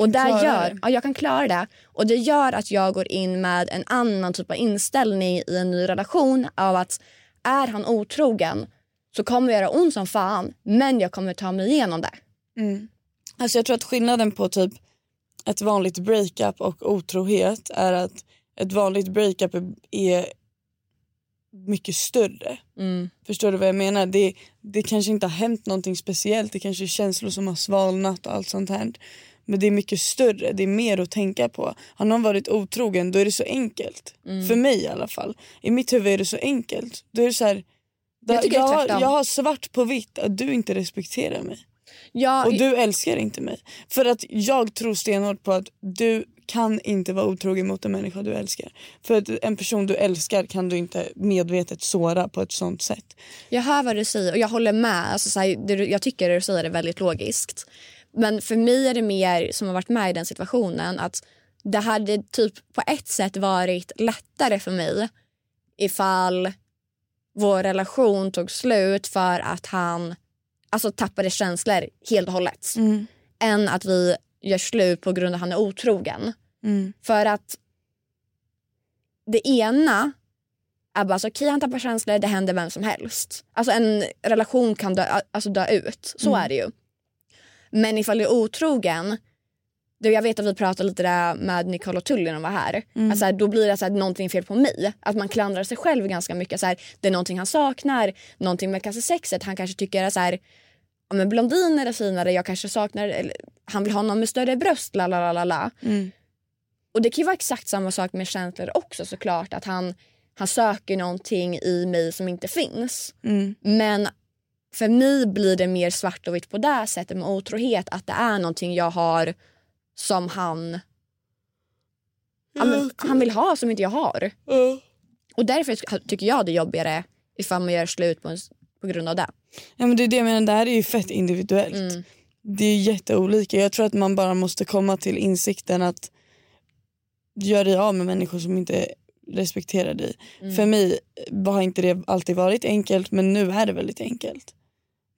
Och där gör,
det.
ja, jag kan klara det. Och det gör att jag går in med en annan typ av inställning i en ny relation av att är han otrogen så kommer det göra ont som fan men jag kommer ta mig igenom det.
Mm. Alltså jag tror att skillnaden på typ ett vanligt breakup och otrohet är att ett vanligt breakup är mycket större.
Mm.
Förstår du vad jag menar? Det, det kanske inte har hänt någonting speciellt. Det kanske är känslor som har svalnat och allt sånt här. Men det är mycket större. Det är mer att tänka på. Har någon varit otrogen då är det så enkelt.
Mm.
För mig i alla fall. I mitt huvud är det så enkelt. Då är det så här,
Jag tycker det är
jag, har, jag har svart på vitt att du inte respekterar mig.
Ja,
Och du älskar inte mig. För att jag tror stenhårt på att du kan inte vara otrogen mot en människa du älskar. För att en person du älskar kan du inte medvetet såra på ett sånt sätt.
Jag hör vad du säger och jag håller med. Alltså, så här, du- jag tycker det du säger är väldigt logiskt. Men för mig är det mer som har varit med i den situationen att det hade typ på ett sätt varit lättare för mig ifall vår relation tog slut för att han alltså, tappade känslor helt och hållet.
Mm.
Än att vi gör slut på grund av att han är otrogen.
Mm.
För att det ena är bara så okej han tappar känslor, det händer vem som helst. Alltså en relation kan dö, alltså dö ut, så
Mm.
är det ju. Men ifall du är otrogen, då jag vet att vi pratade lite där med Nicole och Tully när de var här.
Mm.
Att så här, då blir det så här, någonting fel på mig. Att man klandrar sig själv ganska mycket. Så här, det är någonting han saknar, någonting med kanske sexet. Han kanske tycker att så här, ja, men blondiner är finare, jag kanske saknar, eller, han vill ha någon med större bröst, la la la la la.
Mm.
Och det kan ju vara exakt samma sak med känslor också såklart. Att han, han söker någonting i mig som inte finns.
Mm.
Men för mig blir det mer svart och vitt på det sättet med otrohet. Att det är någonting jag har som han, men, han vill ha som inte jag har. Och därför tycker jag det är jobbigare ifall man gör slut på, en, på grund av det.
Ja, men det är det jag menar, det här är ju fett individuellt.
Mm.
Det är jätteolika. Jag tror att man bara måste komma till insikten att gör dig av med människor som inte respekterar dig.
Mm.
För mig har inte det alltid varit enkelt men nu är det väldigt enkelt.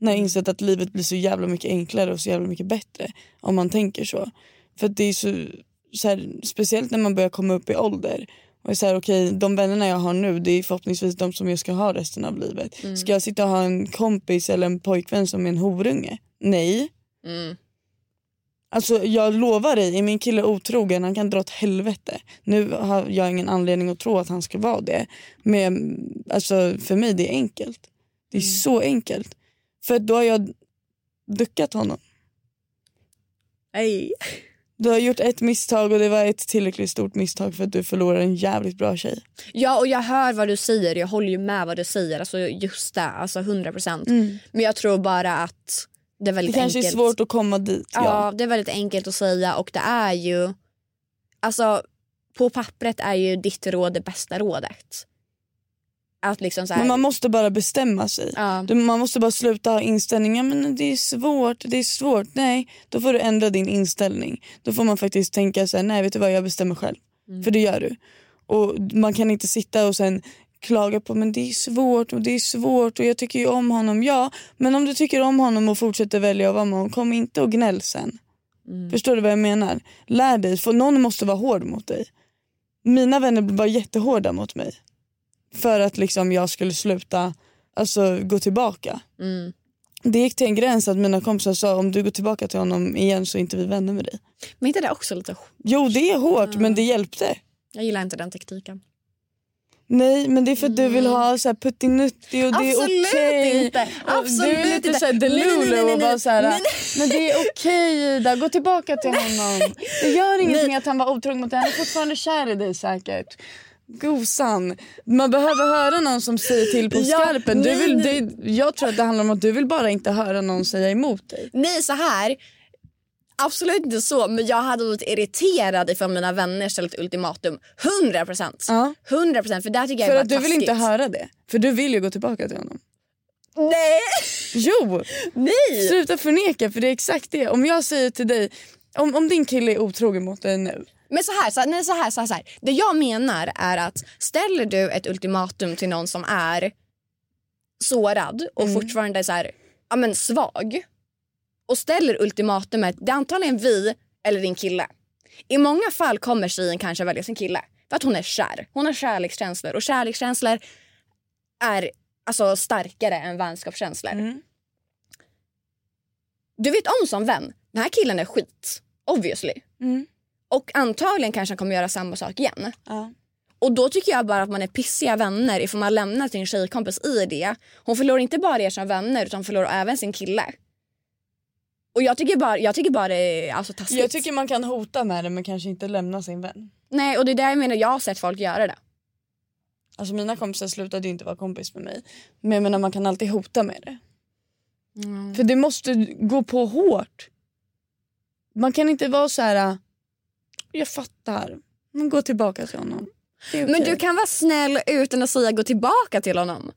När jag
Mm.
insett att livet blir så jävla mycket enklare och så jävla mycket bättre om man tänker så. För det är så, så här, speciellt när man börjar komma upp i ålder. Och är så här, okay, de vännerna jag har nu det är förhoppningsvis de som jag ska ha resten av livet.
Mm.
Ska jag sitta och ha en kompis eller en pojkvän som är en horunge? Nej.
Mm.
Alltså jag lovar dig, är min kille otrogen, han kan dra åt helvete. Nu har jag ingen anledning att tro att han ska vara det. Men alltså för mig det är enkelt. Det är så enkelt. För då har jag duckat honom.
Hej.
Du har gjort ett misstag och det var ett tillräckligt stort misstag för att du förlorar en jävligt bra tjej.
Ja och jag hör vad du säger, jag håller ju med vad du säger. Alltså just det, alltså 100 procent. Men jag tror bara att det är
Det
väldigt
kanske
enkelt.
är svårt att komma dit.
Ja,
Ja.
det är väldigt enkelt att säga och det är ju... Alltså på pappret är ju ditt råd det bästa rådet. Att liksom så här,
Men man måste bara bestämma sig.
ja,
Man måste bara sluta ha inställningen men det är svårt, det är svårt. Nej, då får du ändra din inställning. Då får man faktiskt tänka så här, nej vet du vad jag bestämmer själv.
Mm.
För det gör du. Och man kan inte sitta och sen klaga på men det är svårt och det är svårt och jag tycker ju om honom. Ja, men om du tycker om honom och fortsätter välja att vara med honom, kom inte och gnäll sen.
Mm.
Förstår du vad jag menar? Lär dig, för någon måste vara hård mot dig. Mina vänner var jättehårda mot mig. För att liksom jag skulle sluta alltså, gå tillbaka.
mm.
Det gick till en gräns att mina kompisar sa om du går tillbaka till honom igen så är inte vi vänner med dig.
Men inte det också lite...
Jo det är hårt men det hjälpte.
Jag gillar inte den tekniken.
Nej men det är för att du vill ha så här puttinuttig och det är okej.
inte.
Och
Absolut
Du är lite
inte.
såhär
Nej, nej, nej,
delulu
nej,
och bara
nej.
såhär
Nej,
men det är okej Ida, gå tillbaka till honom. Det gör ingenting att han var otrogen mot dig, han är fortfarande kär i dig säkert. Gosan. Man behöver höra någon som säger till på
Ja,
skarpen. Du
nej,
vill,
nej.
det, jag tror att det handlar om att du vill bara inte höra någon säga emot dig.
Nej, så här. Absolut inte så, men jag hade blivit irriterad ifall mina vänner ställt ultimatum. 100 procent.
Ja.
100 procent, för där tycker jag
För att du vill inte höra det. För du vill ju gå tillbaka till honom.
Nej!
Jo!
Nej!
Sluta förneka för det är exakt det. Om jag säger till dig, om, om din kille är otrogen mot dig nu.
Men så här, så, nej, så här, så här, så här. Det jag menar är att ställer du ett ultimatum till någon som är sårad och fortfarande är så här, ja, men svag och ställer ultimatumet, det är antagligen vi eller din kille. I många fall kommer tjejen kanske välja sin kille för att hon är kär. Hon har kärlekskänslor och kärlekskänslor är alltså starkare än vänskapskänslor. Du vet om som vän, den här killen är skit. Obviously. Och antagligen kanske han kommer göra samma sak igen.
Ja.
Och då tycker jag bara att man är pissiga vänner ifall man lämnar sin tjejkompis i det. Hon förlorar inte bara er som vänner utan förlorar även sin kille. Och jag tycker bara, jag tycker bara det är alltså, taskigt.
Jag tycker man kan hota med det men kanske inte lämna sin vän.
Nej och det är där jag menar jag har sett folk göra det.
Alltså mina kompisar slutade ju inte vara kompis med mig. Men jag menar man kan alltid hota med det. För det måste gå på hårt. Man kan inte vara så här. jag fattar. Men gå tillbaka till honom. Det är
Men du kan vara snäll utan att säga gå tillbaka till honom.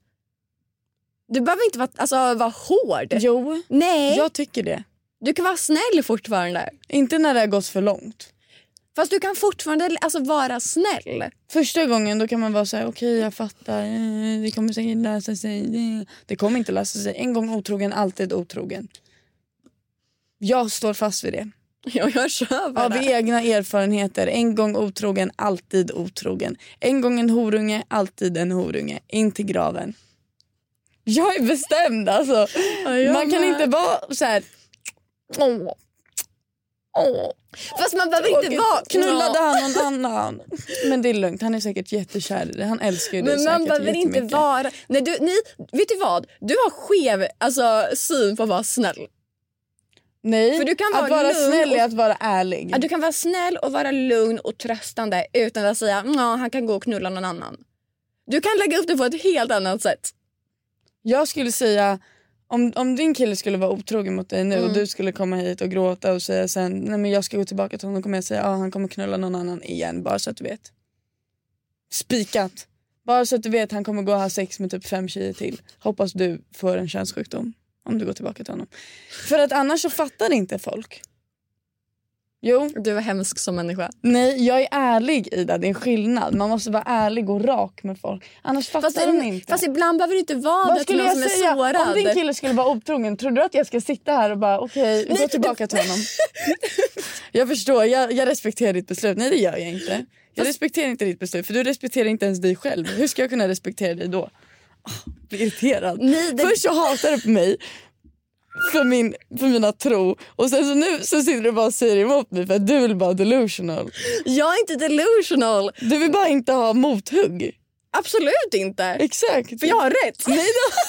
Du behöver inte vara, alltså, vara hård.
Jo,
Nej,
jag tycker det.
Du kan vara snäll fortfarande.
Inte när det har gått för långt.
Fast du kan fortfarande alltså, vara snäll.
Första gången då kan man vara så här: okej jag fattar, det kommer säkert lösa sig. Det kommer inte lösa sig. En gång otrogen, alltid otrogen. Jag står fast vid det.
Ja, jag köper
Av
det.
egna erfarenheter. En gång otrogen, alltid otrogen. En gång en horunge, alltid en horunge. In till graven. Jag är bestämd alltså.
jag
Man kan
med.
inte vara så här. Åh. Åh.
Fast man behöver inte vara...
Knullade han någon annan? Men det är lugnt, han är säkert jättekär i det. Han älskar ju dig
Men man behöver inte vara... Nej, du, ni, vet du vad? Du har skev alltså, syn på att vara snäll.
Nej,
För du kan
att
vara
vara
lugn
snäll
och-
är att vara ärlig.
Att du kan vara snäll och vara lugn och tröstande utan att säga ja, han kan gå och knulla någon annan. Du kan lägga upp det på ett helt annat sätt.
Jag skulle säga, om, om din kille skulle vara otrogen mot dig nu
Mm.
och du skulle komma hit och gråta och säga sen nej men jag ska gå tillbaka till honom kommer jag säga ja han kommer knulla någon annan igen bara så att du vet. Spikat. Bara så att du vet han kommer gå och ha sex med typ fem tjejer till. Hoppas du får en könssjukdom om du går tillbaka till honom. För att annars så fattar inte folk. Jo,
Du är hemsk som människa.
nej jag är ärlig Ida, det är en skillnad. Man måste vara ärlig och rak med folk. Annars fattar
Fast,
de inte.
fast ibland behöver det inte vara
Vad
det till någon som är
säga
sårad.
om din kille skulle vara otrogen? Tror du att jag ska sitta här och bara okej, gå tillbaka till honom? jag förstår, jag, jag respekterar ditt beslut. Nej det gör jag inte. Jag respekterar inte ditt beslut för du respekterar inte ens dig själv. Hur ska jag kunna respektera dig då? Oh, blir irriterad.
Nej, det-
Först så hatar du på mig för, min, för mina tro och sen så nu så sitter du bara och säger emot mig för att du vill vara delusional.
Jag är inte delusional.
Du vill bara inte ha mothugg.
Absolut inte.
Exakt.
För jag har rätt.
Nej då.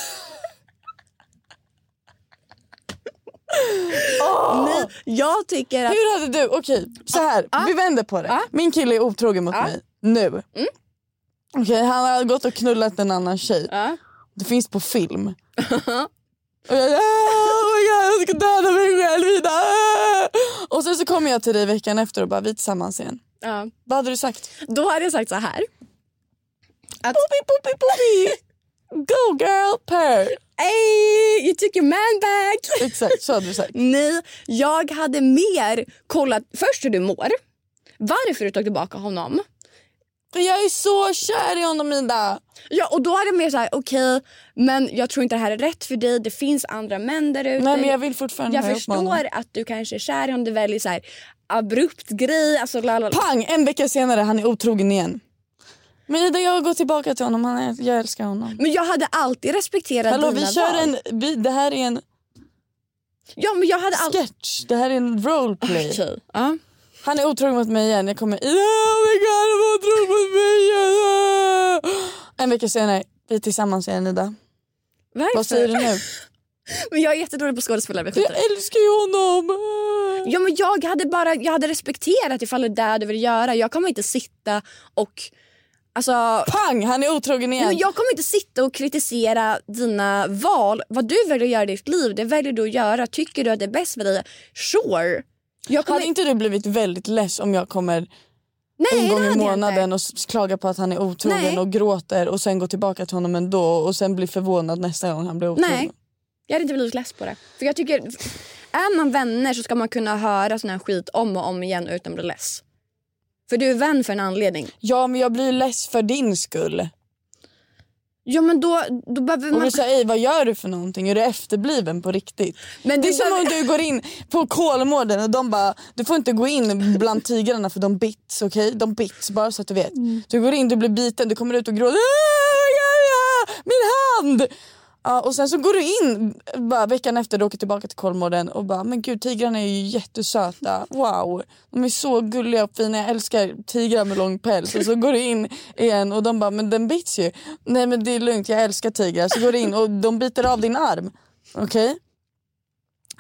Nej, jag tycker att...
Hur hade du, okej så här, vi vänder på det. Min kille är otrogen mot mig nu. Okej, han har gått och knullat en annan tjej.
Ja.
Det finns på film. och jag, oh jag ska döda mig själv Ida. Och sen så kommer jag till dig veckan efter och bara vi är tillsammans igen.
Ja.
Vad hade du sagt?
Då hade jag sagt så här. Att,
Poopy, poopy, poopy. Go girl, purr.
Hey, you took your man back!
Exakt så hade du sagt.
Nej, jag hade mer kollat först hur du mår. Varför du tog tillbaka honom.
För jag är så kär i honom Ida.
Ja, och då hade jag mer så här, okej, men jag tror inte det här är rätt för dig. Det finns andra män där ute.
Nej men jag vill fortfarande
jag förstår att du kanske är kär i honom. Du väljer så här abrupt grej. Alltså, lalala.
Pang! En vecka senare han är otrogen igen. Men Ida jag går tillbaka till honom, han är, jag älskar honom.
Men jag hade alltid respekterat
Hallå
dina
vi kör
val.
en, vi, det här är en
Ja, men jag hade alltid...
sketch, det här är en roleplay.
Okej. Ja.
Han är otrogen mot mig igen, jag kommer Ida oh my god han var otrogen mot mig igen. En vecka senare, vi är tillsammans igen Ida.
Varför?
Vad säger du nu?
Men jag är jättedålig på skådespelare.
Jag älskar ju honom.
Ja, men jag hade bara jag hade respekterat ifall det är det du vill göra. Jag kommer inte sitta och... Alltså,
Pang! Han är otrogen igen.
men jag kommer inte sitta och kritisera dina val. Vad du väljer att göra i ditt liv, det väljer du att göra. Tycker du att det är bäst för dig, sure. Jag kommer...
Hade inte du blivit väldigt less om jag kommer
nej,
en gång i månaden och klagar på att han är otrogen
Nej.
och gråter och sen går tillbaka till honom ändå och sen blir förvånad nästa gång han blir otrogen?
Nej. Jag hade inte blivit less på det. För jag tycker, är man vänner så ska man kunna höra sån här skit om och om igen utan att bli less. För du är vän för en anledning.
Ja men jag blir less för din skull.
Ja men då, då behöver
Och
man...
du säger, "Ey, vad gör du för någonting? Är du efterbliven på riktigt?
Men
det är
du
som om du går in på Kolmården och de bara, du får inte gå in bland tigrarna för de bits, okej? De bits, bara så att du vet. Du går in, du blir biten, du kommer ut och gråter. "Ah, ja, ja, Min hand! Ja, och sen så går du in bara veckan efter du åker tillbaka till Kolmården och bara, men gud tigrarna är ju jättesöta. Wow, de är så gulliga och fina. Jag älskar tigrar med lång päls. Och så går du in igen och de bara, men den bits ju. Nej men det är lugnt, jag älskar tigrar. Så går du in och de biter av din arm. Okej?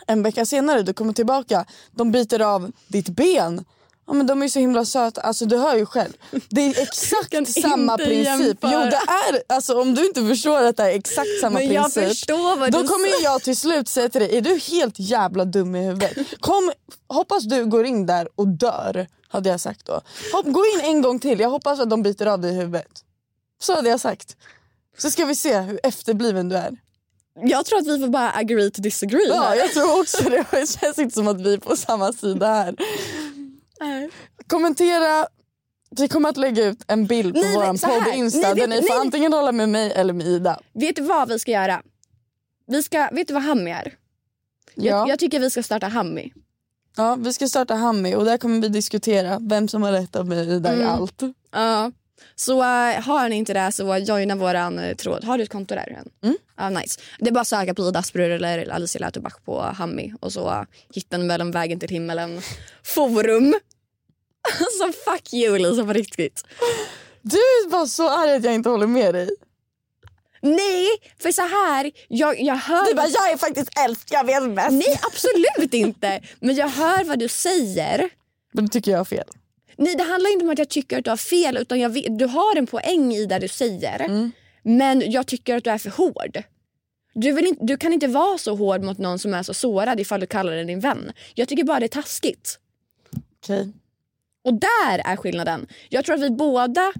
En vecka senare, du kommer tillbaka, de biter av ditt ben. Ja, men de är så himla söta, alltså du hör ju själv. Det är exakt samma princip.
jämföra.
Jo det är, alltså om du inte förstår att det är exakt samma
Men jag
princip.
förstår vad
då
du
kommer ju jag till slut säga till dig, är du helt jävla dum i huvudet? Kom, hoppas du går in där och dör, hade jag sagt då. Hopp, gå in en gång till, jag hoppas att de biter av dig i huvudet. Så hade jag sagt. Så ska vi se hur efterbliven du är.
Jag tror att vi får bara agree to disagree.
Ja,
här.
jag tror också det. Det känns inte som att vi är på samma sida här.
Nej.
Kommentera. Vi kommer att lägga ut en bild på vår podd Insta
Nej,
där
vet-
ni får antingen hålla med mig eller med Ida.
Vet du vad vi ska göra? Vi ska, vet du vad Hammy är?
Ja.
Jag, jag tycker vi ska starta Hammy.
ja, vi ska starta Hammy och där kommer vi diskutera vem som har rätt av mig och Ida i
Mm.
allt.
Ja. Så uh, har ni inte det så joina våran uh, tråd. Har du ett konto där?
Mm.
Ja, nice. Det är bara att söka på Ida Asperud eller Alicia Lätubach på Hammy och så uh, hittar ni mellan vägen till himmelen forum. Alltså fuck you Lisa på riktigt.
Du är bara så arg att jag inte håller med dig.
Nej, för så här, jag, jag hör...
Du bara, jag är faktiskt äldst, jag vet bäst.
Nej absolut inte. Men jag hör vad du säger.
Men du tycker jag har fel.
Nej det handlar inte om att jag tycker att du har fel utan jag vet, du har en poäng i det du säger.
Mm.
Men jag tycker att du är för hård. Du, inte, du kan inte vara så hård mot någon som är så sårad ifall du kallar den din vän. Jag tycker bara det är taskigt.
Okej.
Och där är skillnaden. Jag tror att vi båda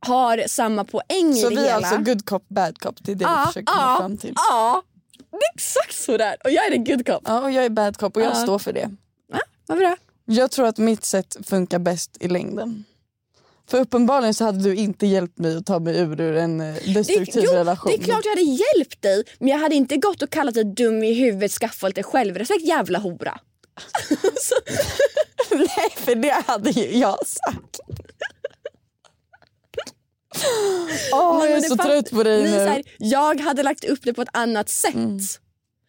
har samma poäng
Så
i det
vi är
hela.
alltså good cop, bad cop. Det är det vi
ja,
försöker komma
ja,
fram till.
ja, det är exakt så där. Och jag är en good cop.
Ja, och jag är bad cop och jag
Ja.
står för det.
Ja, vad bra.
Jag tror att mitt sätt funkar bäst i längden. För uppenbarligen så hade du inte hjälpt mig att ta mig ur, ur en eh,
Det,
destruktiv
jo,
relation.
det är klart jag hade hjälpt dig men jag hade inte gått och kallat dig dum i huvudet, skaffa lite självrespekt jävla hora.
Nej, för det hade ju jag sagt. Åh,
Nej,
jag är
det
så trött på dig nu.
här, jag hade lagt upp det på ett annat sätt.
Mm.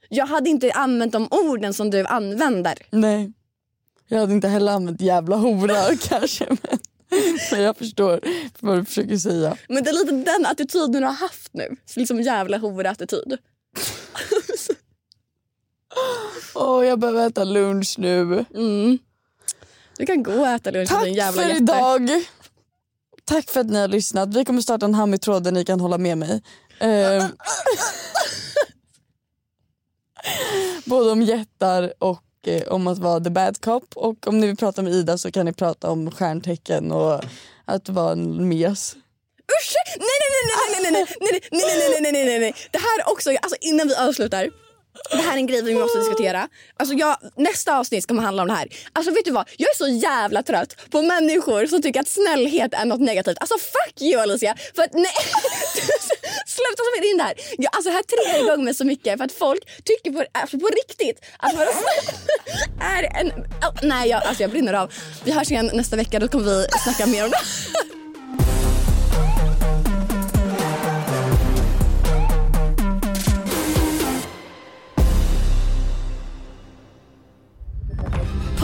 Jag hade inte använt de orden som du använder.
Nej. Jag hade inte heller använt jävla hora kanske. Men, men jag förstår vad du försöker säga.
Men det är lite den attityden du har haft nu. Liksom jävla hora-attityd.
Åh, jag behöver äta lunch nu.
Mm. Du kan gå och äta lunch
Tack
din jävla
för
jätte.
idag. Tack för att ni har lyssnat. Vi kommer starta en Hammy-tråd där ni kan hålla med mig. Eh, både om jättar och eh, om att vara the bad cop. Och om ni vill prata med Ida så kan ni prata om stjärntecken och att vara en mes.
Usch! Nej, nej, nej, nej, nej, nej, nej, nej, nej, nej, nej, nej, nej, nej. Det här också, alltså innan vi avslutar. Det här är en grej vi måste diskutera. Alltså jag, nästa avsnitt ska handla om det här. Alltså vet du vad? Jag är så jävla trött på människor som tycker att snällhet är något negativt. Alltså fuck you Alicia! För att nej! Sluta spela in det här. Jag, alltså här triggar igång mig så mycket för att folk tycker på, alltså på riktigt att vara snäll är en... Oh, nej, jag, alltså jag brinner av. Vi hörs igen nästa vecka, då kommer vi snacka mer om det.